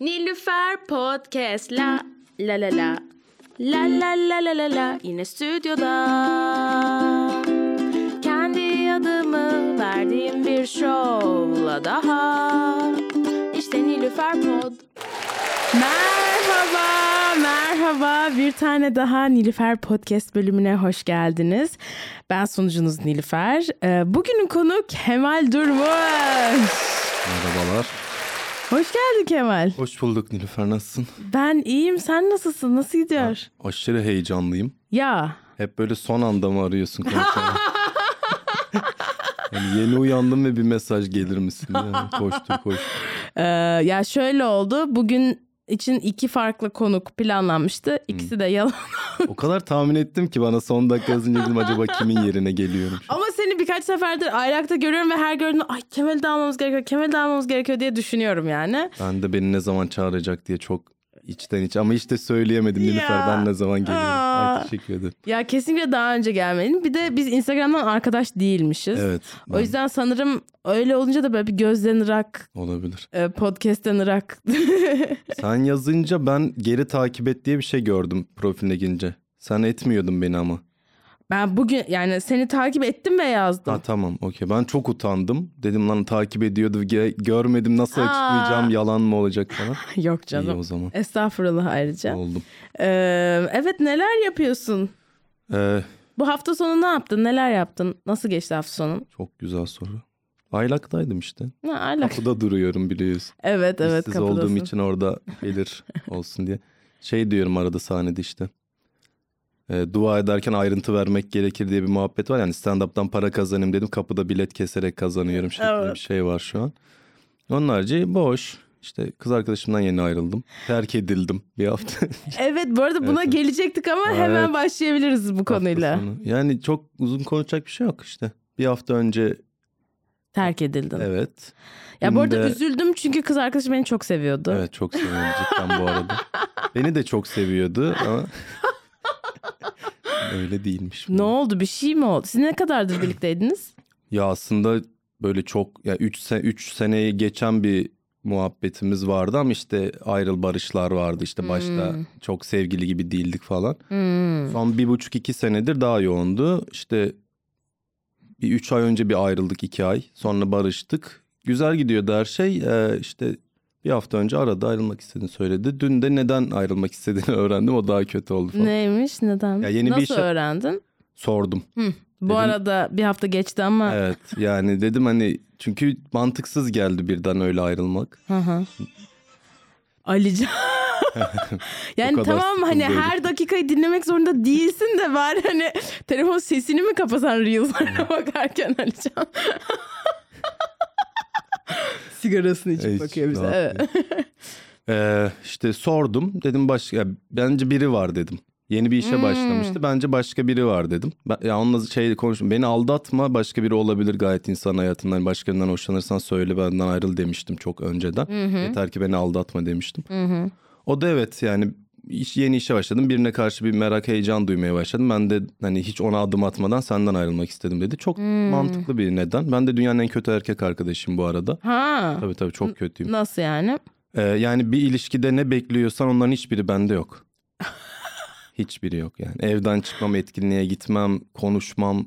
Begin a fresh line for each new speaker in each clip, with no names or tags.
Nilüfer Podcast la la la la La la la la la la yine stüdyoda Kendi adımı verdiğim bir şovla daha İşte Nilüfer Pod Merhaba, merhaba. Bir tane daha Nilüfer Podcast bölümüne hoş geldiniz. Ben sunucunuz Nilüfer. Ee, bugünün konu Kemal Durmuş.
Merhabalar.
Hoş geldin Kemal.
Hoş bulduk Nilüfer nasılsın?
Ben iyiyim. Sen nasılsın? Nasıl gidiyor?
Aşırı heyecanlıyım.
Ya.
Hep böyle son anda mı arıyorsun yani yeni uyandım ve bir mesaj gelir misin? Yani koştur koş.
Ee, ya şöyle oldu. Bugün için iki farklı konuk planlanmıştı. İkisi de yalan.
O kadar tahmin ettim ki bana son dakika yazınca dedim acaba kimin yerine geliyorum?
Ama birkaç seferdir ayakta görüyorum ve her gördüğümde ay Kemal'i de almamız gerekiyor, Kemal'i de almamız gerekiyor diye düşünüyorum yani.
Ben de beni ne zaman çağıracak diye çok içten iç ama de söyleyemedim Nilüfer ben ne zaman. Ay teşekkür ederim.
Ya kesinlikle daha önce gelmeliyim. Bir de biz Instagram'dan arkadaş değilmişiz.
Evet.
O
ben-
yüzden sanırım öyle olunca da böyle bir gözden ırak,
Olabilir.
e, podcast'ten ırak.
Sen yazınca ben geri takip et diye bir şey gördüm profiline girince. Sen etmiyordun beni ama.
Ben bugün yani seni takip ettim ve yazdım.
Ha tamam okey. Ben çok utandım. Dedim lan takip ediyordu. ge- görmedim nasıl
Aa.
açıklayacağım yalan mı olacak falan.
Yok
İyi
canım.
o zaman.
Estağfurullah ayrıca.
Oldum.
Ee, evet neler yapıyorsun?
Ee,
Bu hafta sonu ne yaptın? Neler yaptın? Nasıl geçti hafta sonun?
çok güzel soru. Aylaktaydım işte.
Ha, ahlak.
Kapıda duruyorum biliyorsun.
Evet evet
İşsiz
kapıdasın.
olduğum için orada gelir olsun diye. Şey diyorum arada sahnede işte. Ee, dua ederken ayrıntı vermek gerekir diye bir muhabbet var. Yani stand-up'tan para kazanayım dedim. Kapıda bilet keserek kazanıyorum şeklinde
Evet.
bir şey var şu an. Onun harici boş. İşte kız arkadaşımdan yeni ayrıldım. Terk edildim bir hafta.
Evet bu arada buna
Evet.
gelecektik ama
Evet.
hemen başlayabiliriz bu konuyla.
Yani çok uzun konuşacak bir şey yok işte. Bir hafta önce
Terk edildin.
evet.
Ya bu arada üzüldüm çünkü kız arkadaşım beni çok seviyordu.
Evet çok seviyorum cidden bu arada. Beni de çok seviyordu ama öyle değilmiş.
Ne oldu bir şey mi oldu? Siz ne kadardır birlikteydiniz?
Ya aslında böyle çok ya 3 sene 3 seneyi geçen bir muhabbetimiz vardı ama işte ayrıl barışlar vardı işte başta
Hmm.
çok sevgili gibi değildik falan.
Hmm.
Son bir buçuk iki senedir daha yoğundu. İşte bir üç ay önce bir ayrıldık iki ay sonra barıştık. Güzel gidiyordu her şey Ee, işte bir hafta önce aradı ayrılmak istediğini söyledi. Dün de neden ayrılmak istediğini öğrendim o daha kötü oldu falan.
Neymiş neden?
Ya yeni bir
Nasıl
işe-
öğrendin?
Sordum.
Hı. Bu
Dedim-
arada bir hafta geçti ama.
Evet yani dedim hani çünkü mantıksız geldi birden öyle ayrılmak.
Hı hı. Alican. yani tamam hani her dakikayı dinlemek zorunda değilsin de var hani telefon sesini mi kapasan Reels'lara bakarken Alican. Sigarasını içip bakıyor bize. Evet.
Ee, işte sordum dedim başka ya bence biri var dedim. Yeni bir işe
Hmm.
başlamıştı. Bence başka biri var dedim. Ben, ya onunla şey konuştum. Beni aldatma başka biri olabilir gayet insan hayatından. Başka birinden hoşlanırsan söyle benden ayrıl demiştim çok önceden. Yeter ki beni aldatma demiştim.
Hı hı.
O da evet yani iş, yeni işe başladım. Birine karşı bir merak heyecan duymaya başladım. Ben de hani hiç ona adım atmadan senden ayrılmak istedim dedi. Çok
Hmm.
mantıklı bir neden. Ben de dünyanın en kötü erkek arkadaşım bu arada.
Ha.
Tabii tabii çok kötüyüm.
Nasıl yani?
Ee, yani bir ilişkide ne bekliyorsan onların hiçbiri bende yok. Hiçbiri yok yani. Evden çıkmam, etkinliğe gitmem, konuşmam.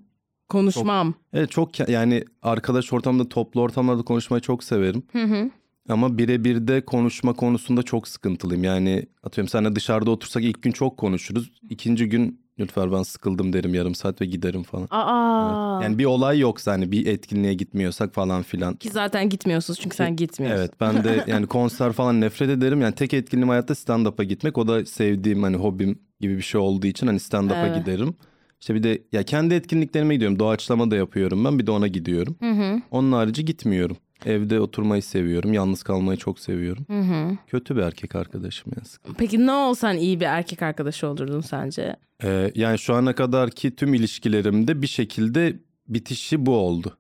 Konuşmam.
Evet çok yani arkadaş ortamda, toplu ortamlarda konuşmayı çok severim.
Hı hı.
Ama birebir de konuşma konusunda çok sıkıntılıyım. Yani atıyorum seninle dışarıda otursak ilk gün çok konuşuruz. İkinci gün lütfen ben sıkıldım derim yarım saat ve giderim falan.
Aa.
Evet. Yani bir olay yoksa hani bir etkinliğe gitmiyorsak falan filan.
Ki zaten gitmiyorsunuz çünkü sen gitmiyorsun.
Evet ben de yani konser falan nefret ederim. Yani tek etkinliğim hayatta stand-up'a gitmek. O da sevdiğim hani hobim gibi bir şey olduğu için hani stand-up'a
Evet.
giderim. İşte bir de ya kendi etkinliklerime gidiyorum. Doğaçlama da yapıyorum ben bir de ona gidiyorum.
Hı hı.
Onun harici gitmiyorum. Evde oturmayı seviyorum. Yalnız kalmayı çok seviyorum.
Hı hı.
Kötü bir erkek arkadaşım yani.
Peki ne olsan iyi bir erkek arkadaşı olurdun sence?
Ee, yani şu ana kadar ki tüm ilişkilerimde bir şekilde bitişi bu oldu.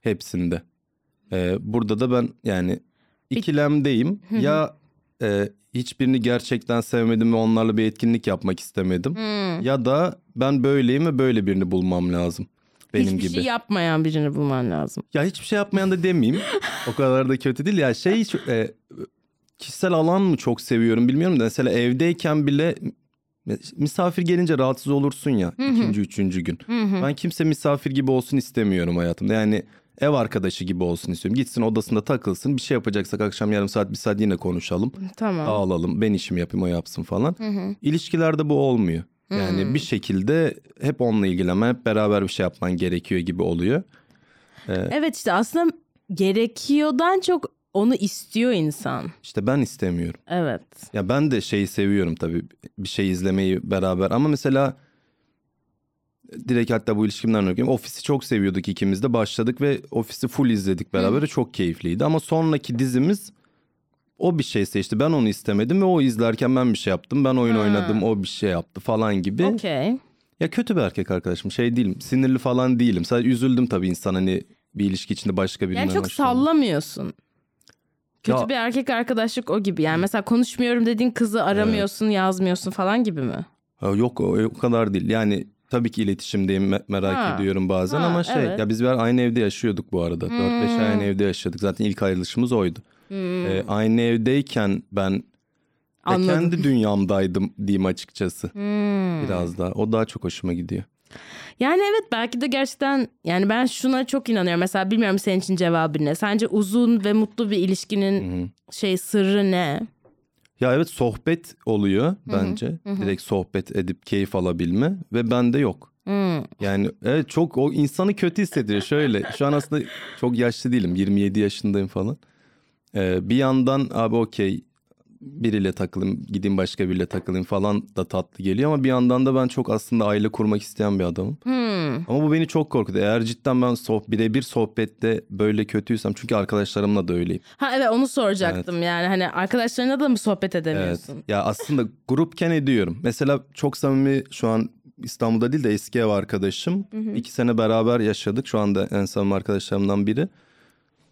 Hepsinde. Ee, burada da ben yani ikilemdeyim. ya e, hiçbirini gerçekten sevmedim ve onlarla bir etkinlik yapmak istemedim.
Hmm.
Ya da ben böyleyim ve böyle birini bulmam lazım. Benim
Hiçbir
gibi.
şey yapmayan birini bulman lazım.
Ya hiçbir şey yapmayan da demeyeyim. o kadar da kötü değil. Ya şey e, kişisel alan mı çok seviyorum bilmiyorum da mesela evdeyken bile misafir gelince rahatsız olursun ya ikinci üçüncü gün. Ben kimse misafir gibi olsun istemiyorum hayatımda. Yani ev arkadaşı gibi olsun istiyorum. Gitsin odasında takılsın bir şey yapacaksak akşam yarım saat bir saat yine konuşalım.
Tamam.
Dağılalım ben işimi yapayım o yapsın falan. İlişkilerde bu olmuyor. Yani bir şekilde hep onunla ilgilenmen hep beraber bir şey yapman gerekiyor gibi oluyor.
Evet işte aslında gerekiyordan çok onu istiyor insan.
İşte ben istemiyorum.
Evet.
Ya ben de şeyi seviyorum tabii bir şey izlemeyi beraber ama mesela direkt hatta bu ilişkimden örneğin ofisi çok seviyorduk ikimiz de başladık ve ofisi full izledik beraber Hı. çok keyifliydi ama sonraki dizimiz o bir şey seçti ben onu istemedim ve o izlerken ben bir şey yaptım ben oyun Hı. oynadım o bir şey yaptı falan gibi.
Okey.
Ya kötü bir erkek arkadaşım şey değilim sinirli falan değilim sadece üzüldüm tabii insan hani bir ilişki içinde başka birine
Yani çok sallamıyorsun. Kötü
Ya-
bir erkek arkadaşlık o gibi. Yani mesela konuşmuyorum dediğin kızı aramıyorsun, yazmıyorsun falan gibi mi?
Ha, yok o, o kadar değil. Yani tabii ki iletişimdeyim me- merak
Ha.
ediyorum bazen
Ha,
ama şey
evet. Hmm.
ya biz bir aynı evde yaşıyorduk bu arada. 4-5 ay aynı evde yaşadık. Zaten ilk ayrılışımız oydu. Ee, aynı evdeyken ben de
Anladım.
kendi dünyamdaydım diyeyim açıkçası.
Hmm.
Biraz daha. O daha çok hoşuma gidiyor.
Yani evet belki de gerçekten yani ben şuna çok inanıyorum. Mesela bilmiyorum senin için cevabı ne? Sence uzun ve mutlu bir ilişkinin şey sırrı ne?
Ya evet sohbet oluyor bence. Direkt sohbet edip keyif alabilme ve bende yok.
Hmm.
Yani evet çok o insanı kötü hissediyor. Şöyle şu an aslında çok yaşlı değilim. 27 yaşındayım falan. Ee, bir yandan abi okey biriyle takılayım gideyim başka biriyle takılayım falan da tatlı geliyor ama bir yandan da ben çok aslında aile kurmak isteyen bir adamım.
Hmm.
Ama bu beni çok korkutuyor. Eğer cidden ben soh birebir sohbette böyle kötüysem çünkü arkadaşlarımla da öyleyim.
Ha evet onu soracaktım yani hani arkadaşlarına da mı sohbet
Evet.
edemiyorsun?
Ya aslında grupken ediyorum. Mesela çok samimi şu an İstanbul'da değil de eski ev arkadaşım. İki sene beraber yaşadık. Şu anda en samimi arkadaşlarımdan biri.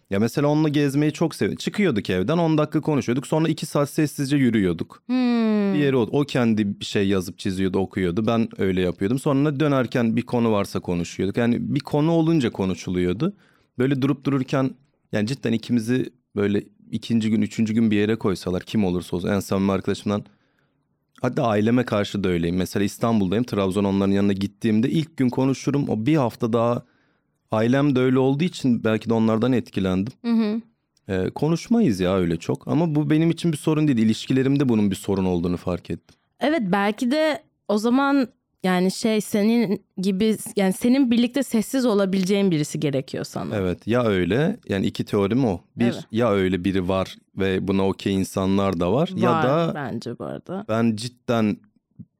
Ya mesela onunla gezmeyi çok seviyorum. Çıkıyorduk evden 10 dakika konuşuyorduk. Sonra 2 saat sessizce yürüyorduk.
Hmm.
Bir yere o, o kendi bir şey yazıp çiziyordu, okuyordu. Ben öyle yapıyordum. Sonra dönerken bir konu varsa konuşuyorduk. Yani bir konu olunca konuşuluyordu. Böyle durup dururken yani cidden ikimizi böyle ikinci gün, üçüncü gün bir yere koysalar kim olursa olsun en samimi arkadaşımdan Hatta aileme karşı da öyleyim. Mesela İstanbul'dayım. Trabzon onların yanına gittiğimde ilk gün konuşurum. O bir hafta daha ailem de öyle olduğu için belki de onlardan etkilendim.
Hı hı.
Ee, konuşmayız ya öyle çok. Ama bu benim için bir sorun değil. İlişkilerimde bunun bir sorun olduğunu fark ettim.
Evet belki de o zaman yani şey senin gibi yani senin birlikte sessiz olabileceğin birisi gerekiyor sana.
Evet ya öyle yani iki teorim o. Bir
Evet.
ya öyle biri var ve buna okey insanlar da var. ya
Var
da
bence bu arada.
ben cidden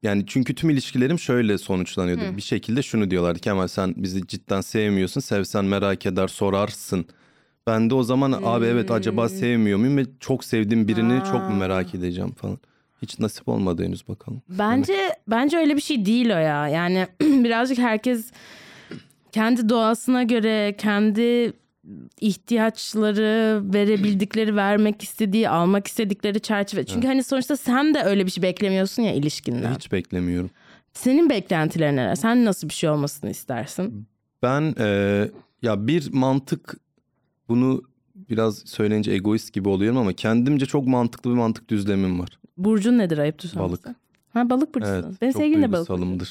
yani çünkü tüm ilişkilerim şöyle sonuçlanıyordu. Bir şekilde şunu diyorlardı Kemal sen bizi cidden sevmiyorsun. Sevsen merak eder sorarsın. Ben de o zaman abi evet acaba sevmiyor muyum ve çok sevdiğim birini çok mu merak edeceğim falan. Hiç nasip olmadı henüz bakalım.
Bence bence öyle bir şey değil o ya. Yani birazcık herkes kendi doğasına göre kendi ihtiyaçları verebildikleri vermek istediği almak istedikleri çerçeve. Çünkü hani sonuçta sen de öyle bir şey beklemiyorsun ya ilişkinden.
Hiç beklemiyorum.
Senin beklentilerin neler? Sen nasıl bir şey olmasını istersin?
Ben e, ya bir mantık bunu biraz söyleyince egoist gibi oluyorum ama kendimce çok mantıklı bir mantık düzlemim var.
Burcun nedir ayıptır sorması?
Balık.
Ha balık burcusun.
Evet.
Benim sevgilim de balık. burcu.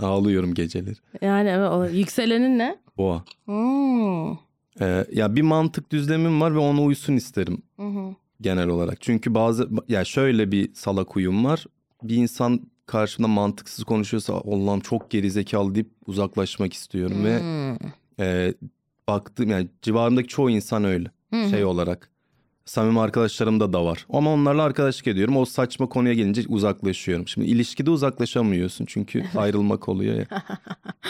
Ağlıyorum geceleri.
Yani evet. Yükselenin ne?
Boğa.
Hmm.
E, ya bir mantık düzlemim var ve ona uysun isterim
Hı hı.
genel olarak. Çünkü bazı ya şöyle bir salak uyum var. Bir insan karşımda mantıksız konuşuyorsa Allah'ım çok gerizekalı deyip uzaklaşmak istiyorum ve
Hmm.
e, baktığım yani civarımdaki çoğu insan öyle şey olarak. Samimi arkadaşlarımda da var. Ama onlarla arkadaşlık ediyorum. O saçma konuya gelince uzaklaşıyorum. Şimdi ilişkide uzaklaşamıyorsun çünkü ayrılmak oluyor ya.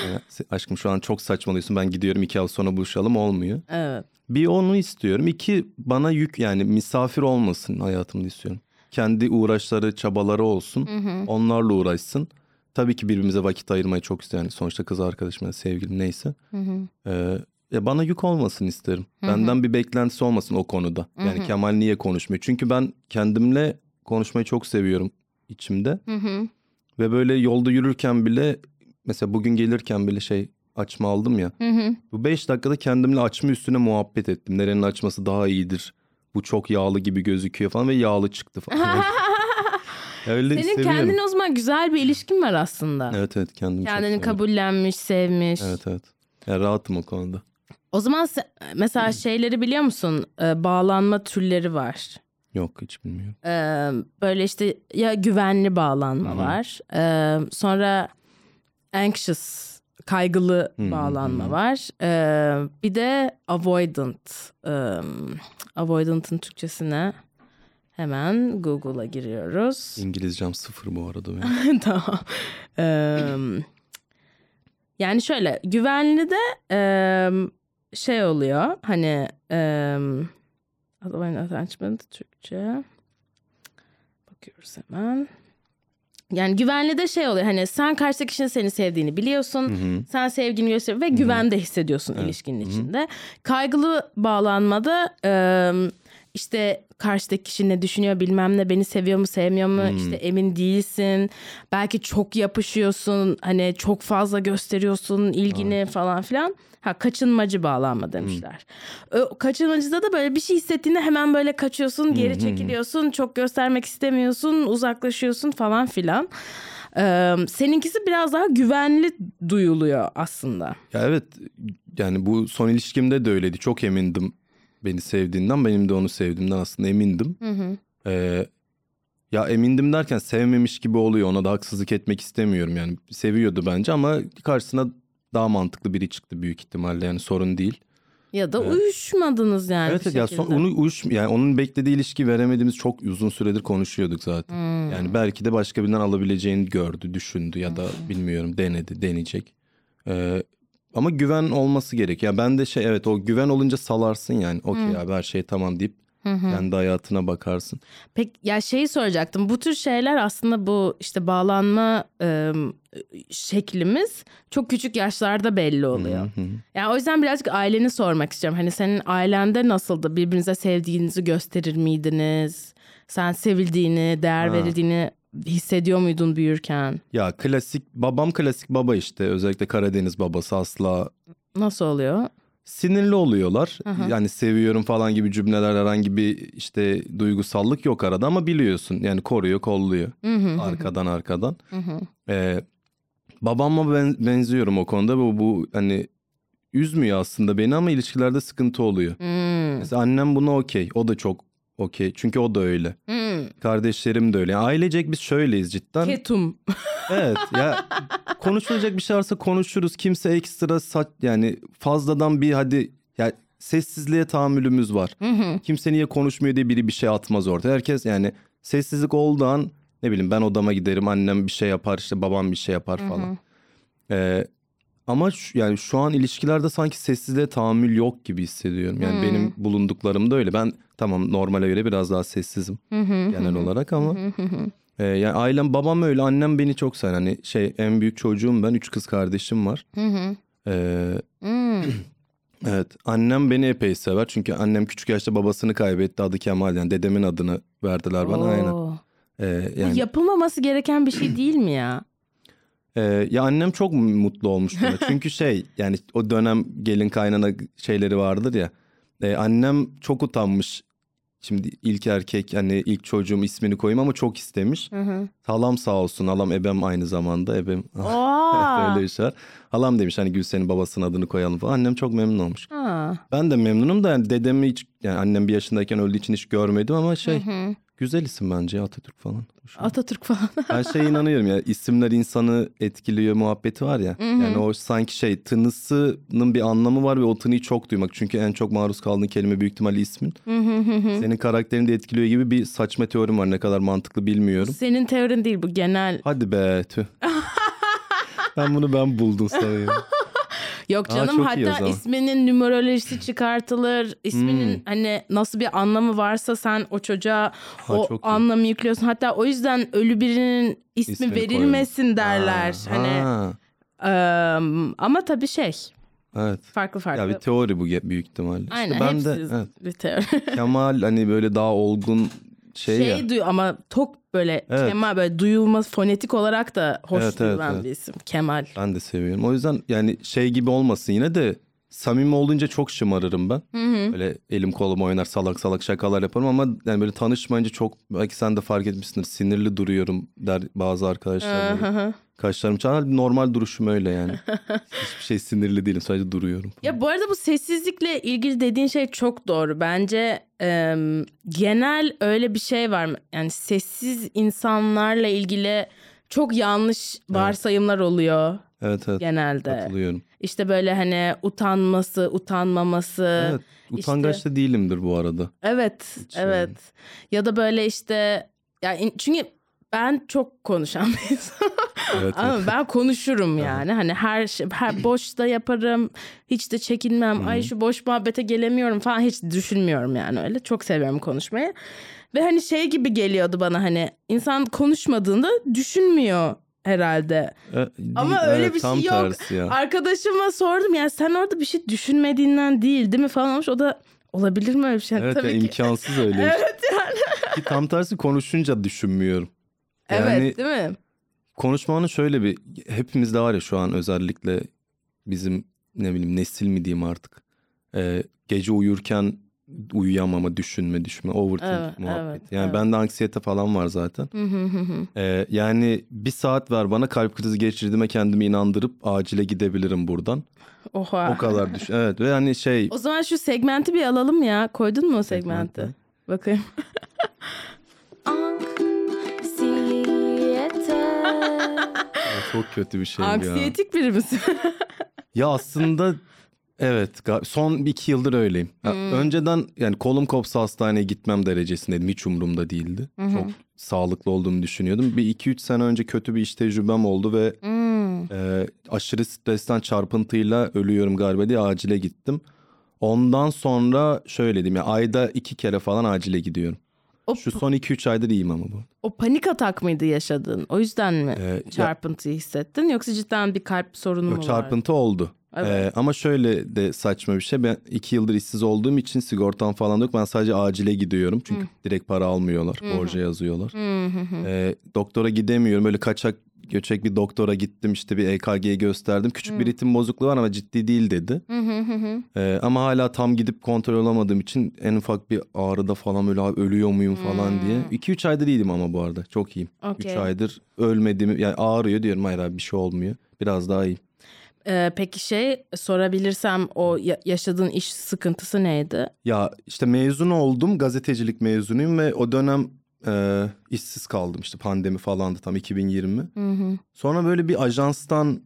Yani, aşkım şu an çok saçmalıyorsun. Ben gidiyorum iki hafta sonra buluşalım olmuyor.
Evet.
Bir onu istiyorum. İki bana yük yani misafir olmasın hayatımda istiyorum. Kendi uğraşları, çabaları olsun. Onlarla uğraşsın. Tabii ki birbirimize vakit ayırmayı çok istiyorum. Yani sonuçta kız arkadaşım, sevgilim neyse. Ee, ya bana yük olmasın isterim. Benden bir beklentisi olmasın o konuda. Yani Kemal niye konuşmuyor? Çünkü ben kendimle konuşmayı çok seviyorum içimde.
Hı hı.
Ve böyle yolda yürürken bile mesela bugün gelirken bile şey açma aldım ya.
Hı hı.
Bu 5 dakikada kendimle açma üstüne muhabbet ettim. Nerenin açması daha iyidir? bu çok yağlı gibi gözüküyor falan ve yağlı çıktı falan. Öyle
Senin
seviyorum.
kendine o zaman güzel bir ilişkin var aslında.
Evet evet kendimi çok
Kendini kabullenmiş, sevmiş.
Evet evet. Yani rahatım o konuda.
O zaman se- mesela şeyleri biliyor musun? Ee, bağlanma türleri var.
Yok hiç bilmiyorum.
Ee, böyle işte ya güvenli bağlanma var. Ee, sonra anxious kaygılı bağlanma var. Ee, bir de avoidant. Ee, avoidant'ın Türkçesine hemen Google'a giriyoruz.
İngilizcem sıfır bu arada benim.
tamam. Ee, yani şöyle güvenli de e, şey oluyor hani e, Avoidant attachment Türkçe bakıyoruz hemen. Yani güvenli de şey oluyor hani sen karşıdaki kişinin seni sevdiğini biliyorsun. Sen sevgini göster ve güvende hissediyorsun ilişkinin içinde. Kaygılı bağlanmada e, işte karşıdaki kişi ne düşünüyor bilmem ne beni seviyor mu sevmiyor mu işte emin değilsin. Belki çok yapışıyorsun hani çok fazla gösteriyorsun ilgini falan filan. Ha kaçınmacı bağlanma demişler. O kaçınmacıda da böyle bir şey hissettiğinde hemen böyle kaçıyorsun, geri çekiliyorsun, çok göstermek istemiyorsun, uzaklaşıyorsun falan filan. Ee, seninkisi biraz daha güvenli duyuluyor aslında.
Ya evet yani bu son ilişkimde de öyleydi. Çok emindim beni sevdiğinden. Benim de onu sevdiğimden aslında emindim. Ee, ya emindim derken sevmemiş gibi oluyor. Ona da haksızlık etmek istemiyorum. Yani seviyordu bence ama karşısına daha mantıklı biri çıktı büyük ihtimalle. Yani sorun değil.
Ya da uyuşmadınız yani
evet evet ya son, onu uyuş yani onun beklediği ilişki veremediğimiz çok uzun süredir konuşuyorduk zaten.
Hmm.
Yani belki de başka birinden alabileceğini gördü, düşündü ya da
Hmm.
bilmiyorum denedi, deneyecek. Ee, ama güven olması gerek. Ya ben de şey evet o güven olunca salarsın yani. Okey abi her şey tamam deyip kendi hayatına bakarsın.
Peki ya şeyi soracaktım. Bu tür şeyler aslında bu işte bağlanma e, şeklimiz çok küçük yaşlarda belli oluyor. Yani o yüzden birazcık aileni sormak istiyorum. Hani senin ailende nasıldı? Birbirinize sevdiğinizi gösterir miydiniz? Sen sevildiğini, değer
Ha.
verildiğini hissediyor muydun büyürken?
Ya klasik babam klasik baba işte özellikle Karadeniz babası asla
Nasıl oluyor?
sinirli oluyorlar. Yani seviyorum falan gibi cümleler herhangi bir işte duygusallık yok arada ama biliyorsun yani koruyor kolluyor arkadan arkadan. Ee, babama ben, benziyorum o konuda bu, bu hani üzmüyor aslında beni ama ilişkilerde sıkıntı oluyor.
Hmm.
Mesela annem buna okey o da çok okey çünkü o da öyle.
Hmm.
Kardeşlerim de öyle. Yani ailecek biz şöyleyiz cidden.
Ketum.
Evet ya konuşulacak bir şey varsa konuşuruz. Kimse ekstra saç yani fazladan bir hadi ya sessizliğe tahammülümüz var. Kimse niye konuşmuyor diye biri bir şey atmaz ortaya. Herkes yani sessizlik olduğu an ne bileyim ben odama giderim annem bir şey yapar işte babam bir şey yapar falan. Ee, ama şu, yani şu an ilişkilerde sanki sessizliğe tahammül yok gibi hissediyorum. Yani benim bulunduklarım da öyle. Ben tamam normale göre biraz daha sessizim genel olarak ama ee, yani ailem babam öyle annem beni çok sever. Hani şey en büyük çocuğum ben üç kız kardeşim var. Ee, evet annem beni epey sever. Çünkü annem küçük yaşta babasını kaybetti adı Kemal yani dedemin adını verdiler bana aynen.
Oo.
Ee,
Bu
yani
yapılmaması gereken bir şey değil mi ya?
Ee, ya annem çok mutlu olmuştu. buna. Çünkü şey yani o dönem gelin kaynana şeyleri vardır ya. Ee, annem çok utanmış. Şimdi ilk erkek hani ilk çocuğum ismini koyayım ama çok istemiş. Halam sağ olsun. Halam ebem aynı zamanda. Ebem öyle bir şey. Halam demiş hani Gülsen'in babasının adını koyalım falan. Annem çok memnun olmuş.
Ha.
Ben de memnunum da yani dedemi hiç yani annem bir yaşındayken öldüğü için hiç görmedim ama şey güzel isim bence Atatürk falan.
Atatürk falan.
Ben şeye inanıyorum ya isimler insanı etkiliyor muhabbeti var ya. Yani o sanki şey tınısının bir anlamı var ve o tınıyı çok duymak. Çünkü en çok maruz kaldığın kelime büyük ihtimalle ismin. Senin karakterini de etkiliyor gibi bir saçma teorim var. Ne kadar mantıklı bilmiyorum.
Senin teorin değil bu genel.
Hadi be tüh. ben bunu ben buldum sanıyorum.
Yok
Aa,
canım
o
hatta isminin numerolojisi çıkartılır. İsminin
Hmm.
hani nasıl bir anlamı varsa sen o çocuğa o
çok iyi.
anlamı yüklüyorsun. Hatta o yüzden ölü birinin ismi
İsmini
verilmesin derler.
Ha,
Hani
ha,
eee, ama tabii şey
evet.
farklı farklı.
Ya bir teori bu büyük ihtimalle. İşte
Aynen
ben
hepsi
de evet,
bir teori.
Kemal hani böyle daha olgun şey,
şey
ya.
duy ama çok böyle
Evet.
Kemal böyle duyulması fonetik olarak da hoş
Evet, evet,
duyulan
evet.
bir isim. Kemal.
Ben de seviyorum. O yüzden yani şey gibi olmasın yine de samimi olunca çok şımarırım ben. Böyle elim kolum oynar salak salak şakalar yaparım ama yani böyle tanışmayınca çok belki sen de fark etmişsindir sinirli duruyorum der bazı arkadaşlar. böyle. Kaşlarım çalar normal duruşum öyle yani. Hiçbir şey sinirli değilim sadece duruyorum.
Ya bu arada bu sessizlikle ilgili dediğin şey çok doğru. Bence e, genel öyle bir şey var. Yani sessiz insanlarla ilgili çok yanlış varsayımlar oluyor
Evet evet
genelde.
katılıyorum.
İşte böyle hani utanması, utanmaması.
Evet utangaç da değilimdir bu arada.
Evet,
Hiç
evet.
yani.
Ya da böyle işte ya in- çünkü ben çok konuşan bir insanım.
Evet,
Ama
evet.
ben konuşurum yani. Hani her şey her boşta yaparım. Hiç de çekinmem. Ay şu boş muhabbete gelemiyorum falan hiç düşünmüyorum yani öyle. Çok seviyorum konuşmayı. Ve hani şey gibi geliyordu bana hani insan konuşmadığında düşünmüyor herhalde.
E,
Ama
değil,
öyle
evet,
bir şey yok.
ya.
Arkadaşıma sordum ya sen orada bir şey düşünmediğinden değil değil mi falan olmuş. O da olabilir mi öyle bir şey?
Evet
Tabii
ya,
ki.
imkansız öyle.
Evet yani.
Ki tam tersi konuşunca düşünmüyorum. Yani
Evet değil mi?
konuşmanın şöyle bir hepimizde var ya şu an özellikle bizim ne bileyim nesil mi diyeyim artık. Ee, gece uyurken uyuyamama, düşünme, düşünme, overthink
Evet,
muhabbet.
evet,
yani
evet.
bende anksiyete falan var zaten.
Hı hı hı hı.
Ee, yani bir saat ver bana kalp krizi geçirdiğime kendimi inandırıp acile gidebilirim buradan.
Oha.
O kadar düşün. Evet ve hani şey
O zaman şu segmenti bir alalım ya. Koydun mu o segmenti?
Segmenti.
Bakayım.
çok kötü bir şey ya.
Anksiyetik biri misin?
Ya aslında evet son iki yıldır öyleyim. Ya Önceden yani kolum kopsa hastaneye gitmem derecesindeydim. Hiç umurumda değildi. Çok sağlıklı olduğumu düşünüyordum. Bir iki üç sene önce kötü bir iş tecrübem oldu ve
Hmm.
e, aşırı stresten çarpıntıyla ölüyorum galiba diye acile gittim. Ondan sonra şöyle diyeyim ya ayda iki kere falan acile gidiyorum.
O,
Şu son iki üç aydır iyiyim ama bu.
o panik atak mıydı yaşadığın? O yüzden mi
Ee, ya-
çarpıntıyı hissettin? Yoksa cidden bir kalp sorunu mu
Yok,
var?
çarpıntı oldu.
Evet.
Ee, ama şöyle de saçma bir şey. Ben iki yıldır işsiz olduğum için sigortam falan yok. Ben sadece acile gidiyorum. Çünkü direkt para almıyorlar. Borca yazıyorlar.
Hı hı hı.
Ee, doktora gidemiyorum. Öyle kaçak göçek bir doktora gittim. işte bir EKG'yi gösterdim. Küçük bir ritim bozukluğu var ama ciddi değil dedi.
Hı hı hı hı.
Ee, ama hala tam gidip kontrol olamadığım için en ufak bir ağrıda falan böyle "Abi ölüyor muyum falan diye. 2-3 aydır iyiydim ama bu arada. Çok iyiyim. 3
Okey.
aydır ölmediğimi yani ağrıyor diyorum. Hayır abi bir şey olmuyor. Biraz daha iyiyim.
Ee, peki şey sorabilirsem o ya- yaşadığın iş sıkıntısı neydi?
Ya işte mezun oldum. Gazetecilik mezunuyum ve o dönem e, işsiz kaldım. işte pandemi falandı tam 2020.
Hı hı.
Sonra böyle bir ajanstan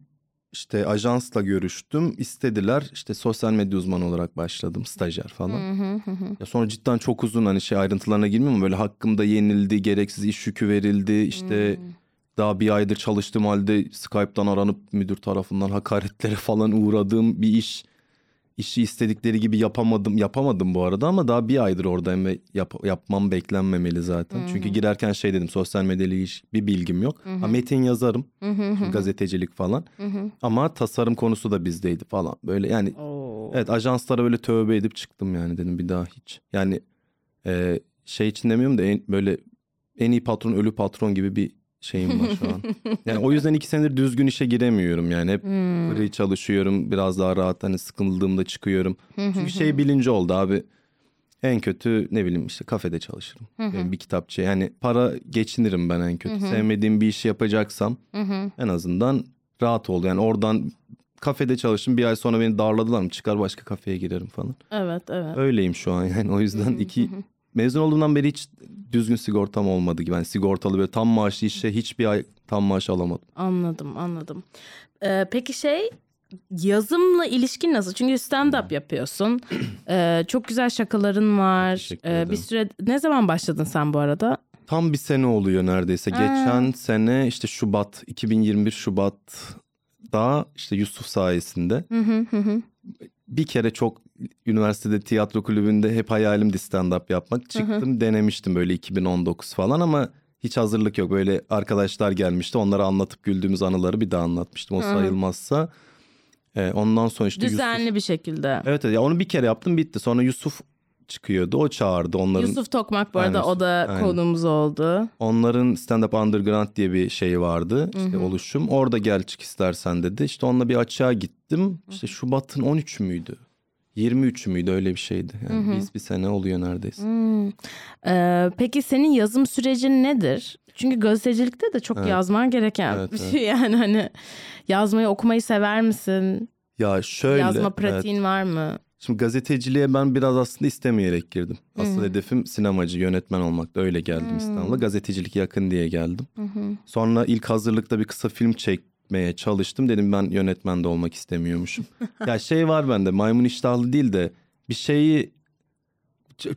işte ajansla görüştüm. İstediler. işte sosyal medya uzmanı olarak başladım. Stajyer falan.
Hı hı hı hı.
Ya sonra cidden çok uzun hani şey ayrıntılarına girmiyorum ama böyle hakkımda yenildi, gereksiz iş yükü verildi. işte daha bir aydır çalıştığım halde Skype'dan aranıp müdür tarafından hakaretlere falan uğradığım bir iş. İşi istedikleri gibi yapamadım. Yapamadım bu arada ama daha bir aydır oradayım ve yap- yapmam beklenmemeli zaten. Çünkü girerken şey dedim sosyal medyayla iş bir bilgim yok. Ha, metin yazarım. Gazetecilik falan. Ama tasarım konusu da bizdeydi falan. Böyle yani
Oo.
Evet ajanslara böyle tövbe edip çıktım yani dedim bir daha hiç. Yani e, şey için demiyorum da en, böyle en iyi patron ölü patron gibi bir şeyim var şu an. Yani o yüzden iki senedir düzgün işe giremiyorum yani. Hep
Hmm.
free çalışıyorum biraz daha rahat hani sıkıldığımda çıkıyorum. Çünkü şey bilinci oldu abi. En kötü ne bileyim işte kafede çalışırım. Yani bir kitapçı yani para geçinirim ben en kötü. Sevmediğim bir işi yapacaksam en azından rahat oldu. Yani oradan kafede çalıştım bir ay sonra beni darladılar mı çıkar başka kafeye girerim falan.
Evet evet.
Öyleyim şu an yani o yüzden iki mezun olduğumdan beri hiç düzgün sigortam olmadı gibi. Yani sigortalı böyle tam maaşlı işe hiçbir ay tam maaş alamadım.
Anladım anladım. Ee, peki şey yazımla ilişkin nasıl? Çünkü stand-up yapıyorsun. Ee, çok güzel şakaların var. Ee, bir süre ne zaman başladın sen bu arada?
Tam bir sene oluyor neredeyse. Geçen sene işte Şubat 2021 Şubat'ta işte Yusuf sayesinde
hı hı hı.
bir kere çok üniversitede tiyatro kulübünde hep hayalimdi stand-up yapmak. Çıktım denemiştim böyle 2019 falan ama hiç hazırlık yok. Böyle arkadaşlar gelmişti onlara anlatıp güldüğümüz anıları bir daha anlatmıştım. O sayılmazsa. Ee, ondan sonra işte Yusuf...
Düzenli bir şekilde.
Evet evet ya onu bir kere yaptım bitti. Sonra Yusuf çıkıyordu. O çağırdı onların.
Yusuf Tokmak bu arada
Aynen,
o da
aynen.
konuğumuz oldu.
Onların Stand Up Underground diye bir şey vardı. işte oluşum. Orada gel çık istersen dedi. İşte onunla bir açığa gittim. İşte Şubat'ın 13 müydü? 23 müydü öyle bir şeydi. Yani biz bir sene oluyor neredeyse.
Hmm. Ee, peki senin yazım sürecin nedir? Çünkü gazetecilikte de çok
Evet.
yazman gereken
Evet,
bir
evet.
şey yani hani yazmayı okumayı sever misin?
Ya şöyle.
Yazma
evet.
pratiğin var mı?
Şimdi gazeteciliğe ben biraz aslında istemeyerek girdim. Asıl
Hı.
hedefim sinemacı, yönetmen olmakta. Öyle geldim
Hı.
İstanbul'a. Gazetecilik yakın diye geldim.
Hı hı.
Sonra ilk hazırlıkta bir kısa film çekmeye çalıştım. Dedim ben yönetmen de olmak istemiyormuşum. ya şey var bende maymun iştahlı değil de bir şeyi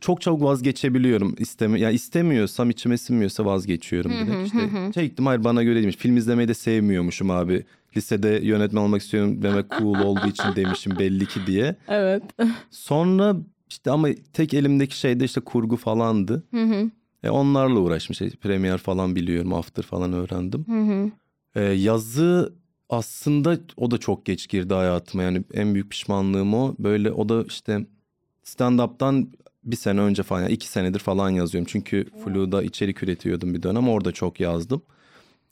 çok çabuk vazgeçebiliyorum. İstemi ya istemiyorsam içime sinmiyorsa vazgeçiyorum direkt. İşte çektim hayır bana göre değilmiş. Film izlemeyi de sevmiyormuşum abi. Lisede yönetmen olmak istiyorum demek cool olduğu için demişim belli ki diye.
Evet.
Sonra işte ama tek elimdeki şey de işte kurgu falandı.
Hı hı.
E onlarla uğraştım. Şey, Premiere falan biliyorum, After falan öğrendim.
Hı hı.
E, yazı aslında o da çok geç girdi hayatıma. Yani en büyük pişmanlığım o. Böyle o da işte stand-up'tan bir sene önce falan, yani iki senedir falan yazıyorum. Çünkü Flu'da içerik üretiyordum bir dönem. Orada çok yazdım.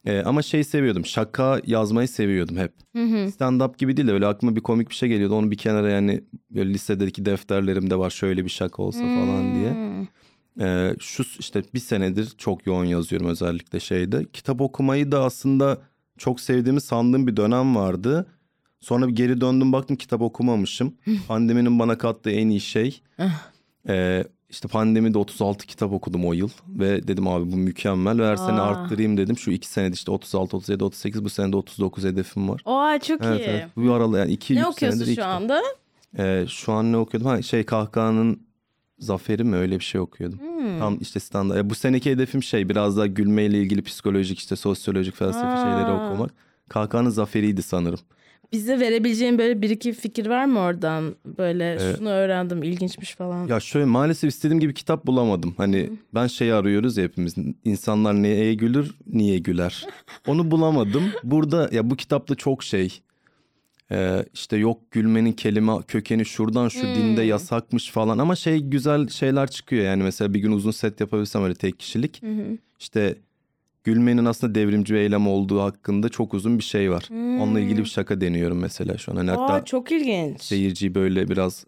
E, ama şey seviyordum, şaka yazmayı seviyordum hep.
Hı.
Stand-up gibi değil de öyle aklıma bir komik bir şey geliyordu. Onu bir kenara yani böyle lisedeki defterlerimde var şöyle bir şaka olsa falan diye. Ee, şu işte bir senedir çok yoğun yazıyorum özellikle şeyde. Kitap okumayı da aslında çok sevdiğimi sandığım bir dönem vardı. Sonra bir geri döndüm baktım kitap okumamışım. Pandeminin bana kattığı en iyi şey. Ee, işte pandemide 36 kitap okudum o yıl. Ve dedim abi bu mükemmel. Ve her sene arttırayım dedim. Şu iki senede işte 36, 37, 38 bu senede 39 hedefim var.
Oha çok
Evet,
iyi.
evet. Bu aralar yani iki,
Ne
üç
okuyorsun şu anda?
Ee, şu an ne okuyordum? Ha, şey Kahkaha'nın Zaferi mi öyle bir şey okuyordum.
Hmm.
Tam işte standart. Bu seneki hedefim şey biraz daha gülmeyle ilgili psikolojik işte sosyolojik felsefi
Aa.
şeyleri okumak. Kahkaha'nın zaferiydi sanırım.
Bize verebileceğin böyle bir iki fikir var mı oradan? Böyle
Evet.
şunu öğrendim ilginçmiş falan.
Ya şöyle maalesef istediğim gibi kitap bulamadım. Hani ben şeyi arıyoruz ya hepimiz. İnsanlar neye gülür, niye güler. Onu bulamadım. Burada ya bu kitapta çok şey. Ee, işte yok gülmenin kelime kökeni şuradan şu dinde
Hmm.
yasakmış falan ama şey güzel şeyler çıkıyor yani mesela bir gün uzun set yapabilsem öyle tek kişilik
hı.
işte gülmenin aslında devrimci bir eylem olduğu hakkında çok uzun bir şey var.
Hmm.
Onunla ilgili bir şaka deniyorum mesela şu an. Hani hatta
Aa, çok ilginç.
seyirciyi böyle biraz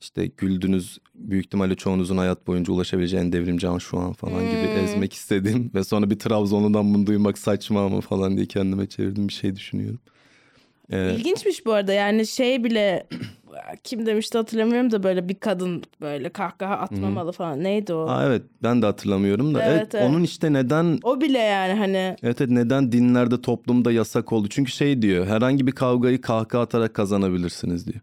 işte güldünüz büyük ihtimalle çoğunuzun hayat boyunca ulaşabileceği en devrimci an şu an falan gibi
Hmm.
ezmek istedim. Ve sonra bir Trabzonlu'dan bunu duymak saçma ama falan diye kendime çevirdim bir şey düşünüyorum. Ee,
İlginçmiş bu arada yani şey bile kim demişti hatırlamıyorum da böyle bir kadın böyle kahkaha atmamalı falan neydi o?
aa, evet ben de hatırlamıyorum da
Evet,
evet,
evet.
onun işte neden
O bile yani hani
evet, evet neden dinlerde toplumda yasak oldu? Çünkü şey diyor herhangi bir kavgayı kahkaha atarak kazanabilirsiniz diyor.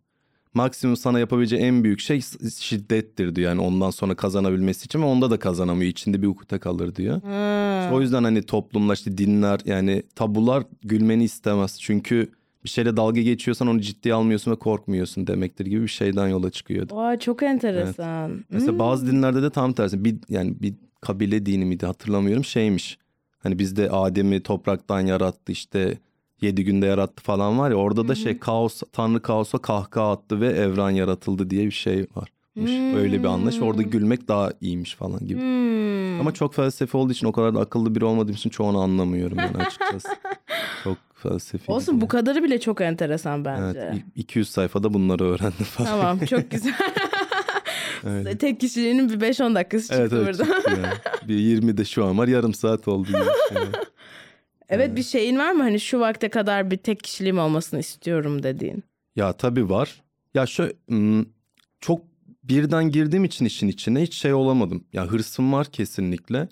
Maksimum sana yapabileceği en büyük şey şiddettir diyor yani ondan sonra kazanabilmesi için ve onda da kazanamıyor içinde bir ukde kalır diyor.
ha.
O yüzden hani toplumlar işte dinler yani tabular gülmeni istemez. Çünkü bir şeyle dalga geçiyorsan onu ciddiye almıyorsun ve korkmuyorsun demektir gibi bir şeyden yola çıkıyordu.
Vay çok enteresan.
Mesela
Hmm.
bazı dinlerde de tam tersi. Bir yani bir kabile dini miydi hatırlamıyorum şeymiş. Hani bizde Adem'i topraktan yarattı işte yedi günde yarattı falan var ya orada da şey kaos tanrı kaosa kahkaha attı ve evren yaratıldı diye bir şey varmış. Öyle bir anlayış orada gülmek daha iyiymiş falan gibi.
Hmm.
Ama çok felsefi olduğu için o kadar da akıllı biri olmadığım için çoğunu anlamıyorum ben açıkçası. çok felsefi.
Olsun bu kadarı bile çok enteresan bence.
Evet, i- 200 sayfada bunları öğrendim falan.
Tamam çok güzel.
Öyle.
Tek kişiliğinin bir 5-10 dakikası çıktı
Evet evet
burada.
çıktı yani. Bir 20 de şu an var yarım saat oldu. Gibi. Evet.
Evet bir şeyin var mı hani şu vakte kadar bir tek kişiliğim olmasını istiyorum dediğin?
Ya tabii var. Ya şu çok birden girdiğim için işin içine hiç şey olamadım. Ya hırsım var kesinlikle.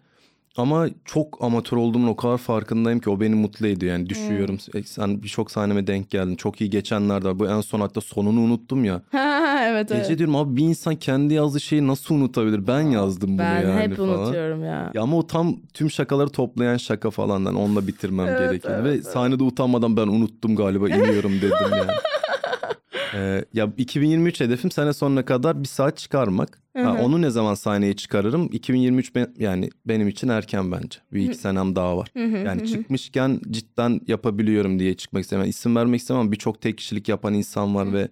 Ama çok amatör olduğumun o kadar farkındayım ki o beni mutlu ediyor. Yani düşüyorum. E, Sen birçok sahneme denk geldin. Çok iyi geçenler de var. Bu en son hatta sonunu unuttum ya.
evet evet.
Gece diyorum abi bir insan kendi yazdığı şeyi nasıl unutabilir? Ben yazdım bunu
Ben
yani
hep
falan.
unutuyorum ya.
Ya ama o tam tüm şakaları toplayan şaka falan. Yani onunla bitirmem
Evet,
gerekiyordu.
evet,
Ve
evet.
sahnede utanmadan ben unuttum galiba iniyorum dedim yani. Ee, ya 2023 hedefim sene sonuna kadar bir saat çıkarmak.
Hı
Ha,
hı.
onu ne zaman sahneye çıkarırım? 2023 ben, yani benim için erken bence. Bir iki senem daha var.
Hı hı, hı
Yani
hı.
çıkmışken cidden yapabiliyorum diye çıkmak istemem. İsim vermek istemem birçok tek kişilik yapan insan var ve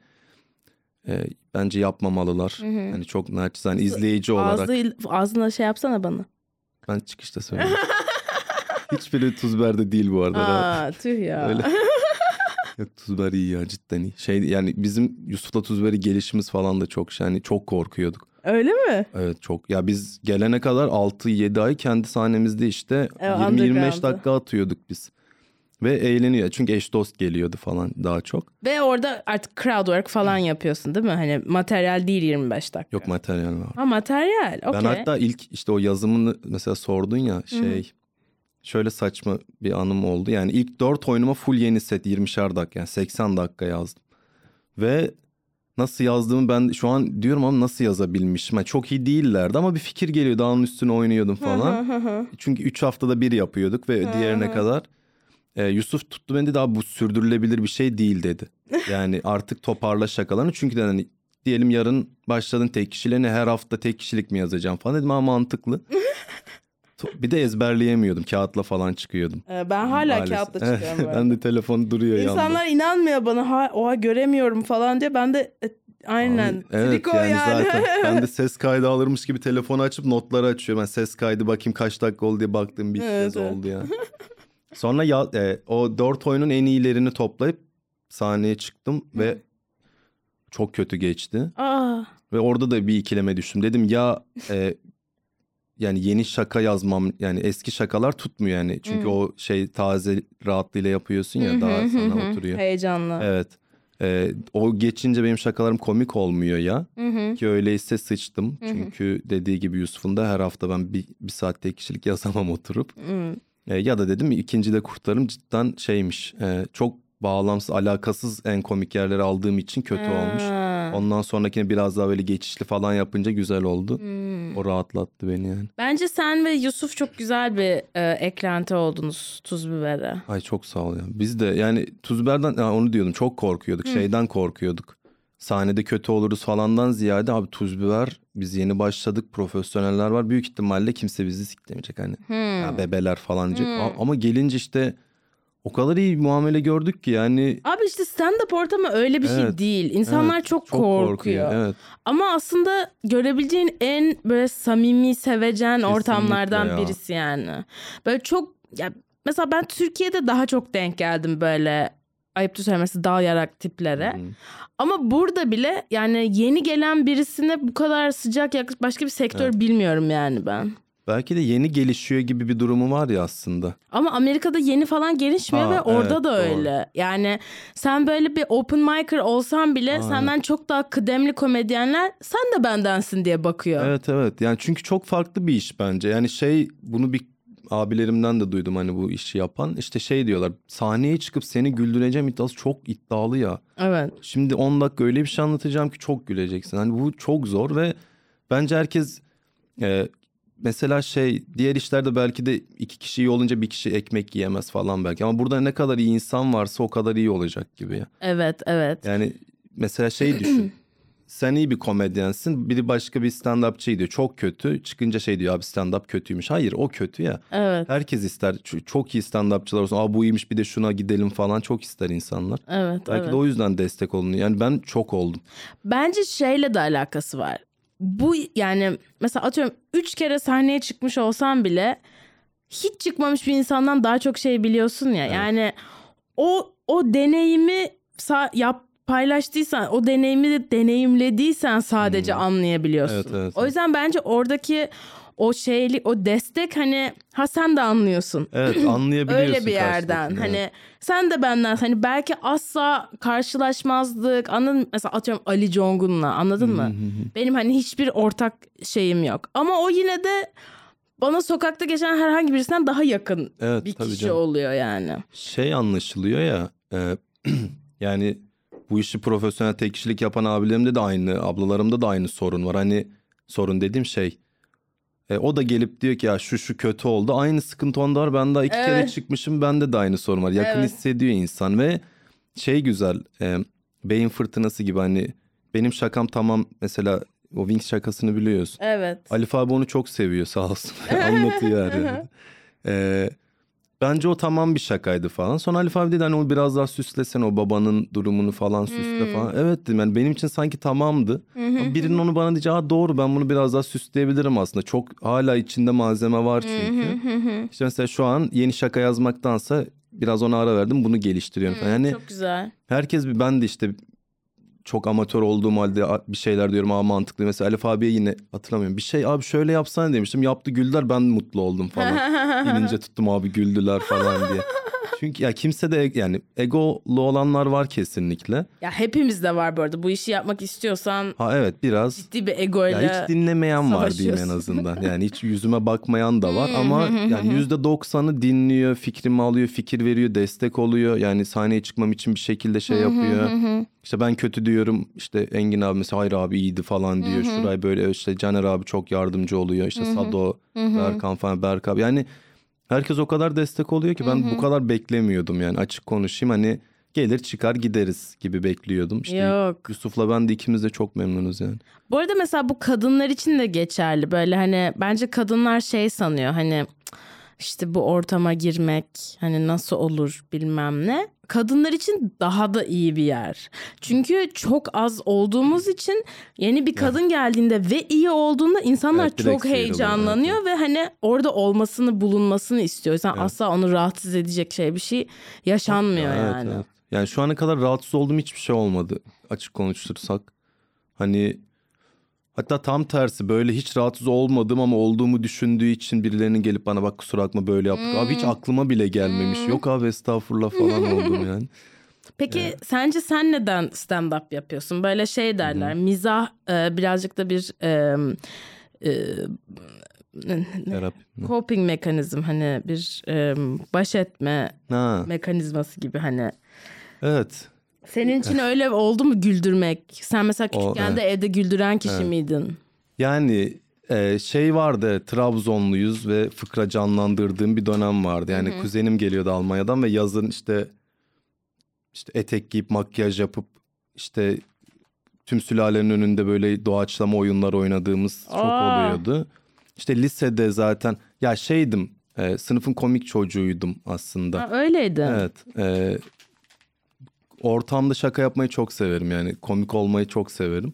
e, bence yapmamalılar. Hani çok naçizane izleyici olarak.
Ağzı, ağzına şey yapsana bana.
Ben çıkışta söyleyeyim. Hiçbiri tuz berde değil bu arada.
Aa, tüh ya.
Öyle. Yok Tuzber iyi ya cidden iyi. Şey yani bizim Yusuf'la Tuzber'i gelişimiz falan da çok şey. Yani çok korkuyorduk.
Öyle mi?
Evet çok. Ya biz gelene kadar 6-7 ay kendi sahnemizde işte
Evet,
20-25
underground'da.
dakika atıyorduk biz. Ve eğleniyor. Çünkü eş dost geliyordu falan daha çok.
Ve orada artık crowd work falan yapıyorsun değil mi? Hani materyal değil 25 dakika.
Yok materyal var.
Ha materyal. Okey.
Ben hatta ilk işte o yazımını mesela sordun ya şey şöyle saçma bir anım oldu. Yani ilk 4 oyunuma full yeni set 20'şer dakika yani 80 dakika yazdım. Ve nasıl yazdığımı ben şu an diyorum ama nasıl yazabilmişim. Yani çok iyi değillerdi ama bir fikir geliyor daha onun üstüne oynuyordum falan. Çünkü 3 haftada bir yapıyorduk ve diğerine kadar. Ee, Yusuf tuttu beni abi bu sürdürülebilir bir şey değil dedi. Yani artık toparla şakalarını. Çünkü de hani diyelim yarın başladın tek kişiliğine her hafta tek kişilik mi yazacağım falan dedim ama mantıklı. Bir de ezberleyemiyordum. Kağıtla falan çıkıyordum.
Ee, Ben hala
Maalesef.
kağıtla çıkıyorum
ben de telefon duruyor
İnsanlar
yanımda.
inanmıyor bana. Ha, oha göremiyorum falan diye. Ben de e, aynen.
Abi, Evet
Triko
yani,
yani.
zaten ben de ses kaydı alırmış gibi telefonu açıp notları açıyorum. Ben ses kaydı bakayım kaç dakika oldu diye baktım bir
Evet,
kez
evet.
oldu ya. Sonra ya, e, o dört oyunun en iyilerini toplayıp sahneye çıktım ve çok kötü geçti.
Aa,
Ve orada da bir ikileme düştüm. Dedim ya e, yani yeni şaka yazmam yani eski şakalar tutmuyor yani. Çünkü o şey taze rahatlığıyla yapıyorsun ya daha sana oturuyor.
heyecanlı.
Evet. E, o geçince benim şakalarım komik olmuyor ya. Ki öyleyse sıçtım. Çünkü dediği gibi Yusuf'un da her hafta ben bir, bir saat tek kişilik yazamam oturup. E, ya da dedim ikinci de kurtarım cidden şeymiş. e, çok bağlamsız, alakasız en komik yerleri aldığım için kötü olmuş.
Ha.
Ondan sonrakine biraz daha böyle geçişli falan yapınca güzel oldu.
Hmm.
O rahatlattı beni yani.
Bence sen ve Yusuf çok güzel bir e, eklenti oldunuz tuz bibere.
Ay çok sağ ol ya. Biz de yani Tuzber'den ya onu diyordum çok korkuyorduk. Şeyden korkuyorduk. Sahnede kötü oluruz falandan ziyade abi tuz biber biz yeni başladık profesyoneller var. Büyük ihtimalle kimse bizi siklemeyecek hani. Ya bebeler falan diyecek. A- Ama gelince işte o kadar iyi muamele gördük ki yani
Abi işte stand-up ortamı öyle bir şey
Evet,
değil. İnsanlar
evet,
çok,
çok
korkuyor.
korkuyor, evet.
Ama aslında görebileceğin en böyle samimi, sevecen ortamlardan
ya.
birisi yani. Böyle çok ya mesela ben Türkiye'de daha çok denk geldim böyle ayıptır söylemesi dal yarak tiplere. Ama burada bile yani yeni gelen birisine bu kadar sıcak yaklaşık başka bir sektör bilmiyorum yani ben.
Belki de yeni gelişiyor gibi bir durumu var ya aslında.
Ama Amerika'da yeni falan gelişmiyor
Ha,
ve orada
evet,
da
doğru.
öyle. Yani sen böyle bir open micer olsan bile senden çok daha kıdemli komedyenler sen de bendensin diye bakıyor.
Evet evet yani çünkü çok farklı bir iş bence. Yani şey bunu bir abilerimden de duydum hani bu işi yapan. İşte şey diyorlar sahneye çıkıp seni güldüreceğim iddiası çok iddialı ya.
Evet.
Şimdi 10 dakika öyle bir şey anlatacağım ki çok güleceksin. Hani bu çok zor ve bence herkes e, mesela şey diğer işlerde belki de iki kişi iyi olunca bir kişi ekmek yiyemez falan belki. Ama burada ne kadar iyi insan varsa o kadar iyi olacak gibi ya.
Evet, evet.
Yani mesela şey düşün. Sen iyi bir komedyensin. Biri başka bir stand-upçı diyor. Çok kötü. Çıkınca şey diyor abi stand-up kötüymüş. Hayır o kötü ya.
Evet.
Herkes ister. Çok iyi stand-upçılar olsun. Aa bu iyiymiş bir de şuna gidelim falan. Çok ister insanlar.
Evet,
Belki
evet.
de o yüzden destek olunuyor. Yani ben çok oldum.
Bence şeyle de alakası var. Bu yani mesela atıyorum üç kere sahneye çıkmış olsan bile hiç çıkmamış bir insandan daha çok şey biliyorsun ya. Yani o o deneyimi sa- yap paylaştıysan, o deneyimi de deneyimlediysen sadece anlayabiliyorsun.
Evet, evet,
o yüzden bence oradaki o şeyli o destek hani ha sen de anlıyorsun.
Evet anlayabiliyorsun.
Öyle bir yerden. Hani sen de benden hani belki asla karşılaşmazdık. Anladın Mesela atıyorum Ali Congun'la anladın mı? Benim hani hiçbir ortak şeyim yok. Ama o yine de bana sokakta geçen herhangi birisinden daha yakın
Evet,
bir kişi
canım.
oluyor yani.
Şey anlaşılıyor ya. e, yani bu işi profesyonel tek kişilik yapan abilerimde de aynı, ablalarımda da aynı sorun var. Hani sorun dediğim şey. E, o da gelip diyor ki ya şu şu kötü oldu. Aynı sıkıntı onda var. Ben daha iki kere
Evet.
çıkmışım. Bende de aynı sorun var. Yakın
Evet.
hissediyor insan ve şey güzel. e, beyin fırtınası gibi hani benim şakam tamam mesela o Wings şakasını biliyorsun.
Evet.
Alif abi onu çok seviyor sağ olsun. Anlatıyor her yerde. Bence o tamam bir şakaydı falan. Sonra Alif abi dedi hani o biraz daha süslesen o babanın durumunu falan süsle
Hmm.
falan. Evet dedim yani benim için sanki tamamdı. Ama birinin onu bana diyeceği Aa, doğru ben bunu biraz daha süsleyebilirim aslında. Çok hala içinde malzeme var çünkü. işte mesela şu an yeni şaka yazmaktansa biraz ona ara verdim bunu geliştiriyorum falan. Yani
Çok güzel.
herkes bir ben de işte çok amatör olduğum halde bir şeyler diyorum ama mantıklı. Mesela Alif abiye yine hatırlamıyorum. Bir şey abi şöyle yapsana demiştim. Yaptı güldüler ben mutlu oldum falan. İnince tuttum abi güldüler falan diye. Çünkü ya kimse de e- yani egolu olanlar var kesinlikle.
Ya hepimizde var bu arada. Bu işi yapmak istiyorsan
Ha evet biraz
ciddi bir egoyla
ya hiç dinlemeyen var diyeyim en azından. Yani hiç yüzüme bakmayan da var ama yani yüzde doksanı dinliyor, fikrimi alıyor, fikir veriyor, destek oluyor. Yani sahneye çıkmam için bir şekilde şey yapıyor. İşte ben kötü diyorum işte Engin abi mesela hayır abi iyiydi falan diyor. Şuray böyle işte Caner abi çok yardımcı oluyor. İşte Sado, Berkan falan Berk abi. Yani herkes o kadar destek oluyor ki ben bu kadar beklemiyordum yani açık konuşayım. Hani gelir çıkar gideriz gibi bekliyordum. İşte
Yok.
Yusuf'la ben de ikimiz de çok memnunuz yani.
Bu arada mesela bu kadınlar için de geçerli. Böyle hani bence kadınlar şey sanıyor hani işte bu ortama girmek hani nasıl olur bilmem ne. Kadınlar için daha da iyi bir yer. Çünkü çok az olduğumuz için yeni bir kadın geldiğinde ve iyi olduğunda insanlar
Evet,
çok heyecanlanıyor ve hani orada olmasını bulunmasını istiyor. Sen asla onu rahatsız edecek şey bir şey yaşanmıyor
Evet,
yani.
evet. Yani şu ana kadar rahatsız olduğum hiçbir şey olmadı açık konuştursak. Hani hatta tam tersi böyle hiç rahatsız olmadım ama olduğumu düşündüğü için birilerinin gelip bana bak kusura bakma böyle yaptık. Abi
Hmm.
hiç aklıma bile gelmemiş. Yok abi estağfurullah falan oldum yani.
Peki sence sen neden stand-up yapıyorsun? Böyle şey derler mizah e, birazcık da bir e, e,
Terapi.
coping mekanizm hani bir e, baş etme
Ha,
mekanizması gibi hani.
evet.
Senin için öyle oldu mu güldürmek? Sen mesela
O,
küçükken de evde güldüren kişi miydin?
Yani e, şey vardı Trabzonluyuz ve fıkra canlandırdığım bir dönem vardı. Yani kuzenim geliyordu Almanya'dan ve yazın işte işte etek giyip makyaj yapıp işte tüm sülalenin önünde böyle doğaçlama oyunlar oynadığımız çok
Aa.
oluyordu. İşte lisede zaten ya şeydim e, sınıfın komik çocuğuydum aslında.
Ha, öyleydi.
Evet. e, ortamda şaka yapmayı çok severim yani komik olmayı çok severim.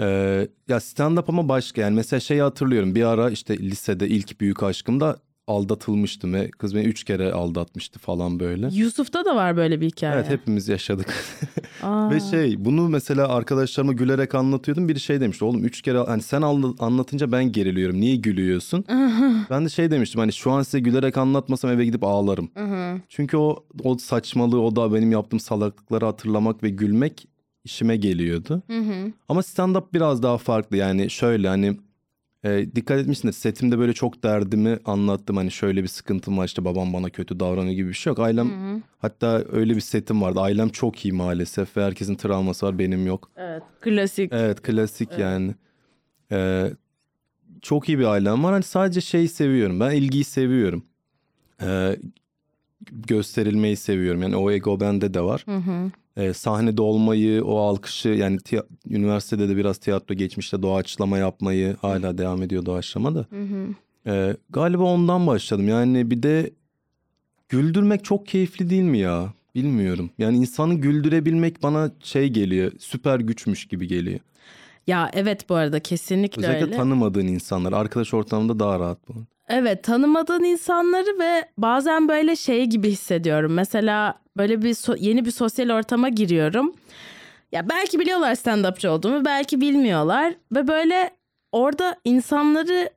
E, ya stand up ama başka yani mesela şeyi hatırlıyorum bir ara işte lisede ilk büyük aşkımda aldatılmıştım ve kız beni üç kere aldatmıştı falan böyle.
Yusuf'ta da var böyle bir hikaye.
Evet hepimiz yaşadık. Ve şey bunu mesela arkadaşlarıma gülerek anlatıyordum. Biri şey demişti oğlum üç kere hani sen anla- anlatınca ben geriliyorum. Niye gülüyorsun? ben de şey demiştim hani şu an size gülerek anlatmasam eve gidip ağlarım. Çünkü o, o saçmalığı o da benim yaptığım salaklıkları hatırlamak ve gülmek işime geliyordu. Ama stand-up biraz daha farklı yani şöyle hani e, dikkat etmişsindir setimde böyle çok derdimi anlattım. Hani şöyle bir sıkıntım var işte babam bana kötü davranıyor gibi bir şey yok. Ailem hatta öyle bir setim vardı. Ailem çok iyi maalesef ve herkesin travması var benim yok.
Evet. Klasik.
Evet klasik yani. Ee, çok iyi bir ailem var. Hani sadece şeyi seviyorum. Ben ilgiyi seviyorum. Ee, gösterilmeyi seviyorum. Yani o ego bende de var. Ee, sahnede olmayı, o alkışı yani tiya- üniversitede de biraz tiyatro geçmişte doğaçlama yapmayı hala devam ediyor doğaçlama da. Ee, galiba ondan başladım. Yani bir de güldürmek çok keyifli değil mi ya? Bilmiyorum. Yani insanı güldürebilmek bana şey geliyor. Süper güçmüş gibi geliyor.
Ya evet bu arada kesinlikle
Özellikle
öyle.
tanımadığın insanlar. Arkadaş ortamında daha rahat bu.
Evet tanımadığın insanları ve bazen böyle şey gibi hissediyorum. Mesela böyle bir so- yeni bir sosyal ortama giriyorum. Ya belki biliyorlar stand-upçı olduğumu belki bilmiyorlar. Ve böyle orada insanları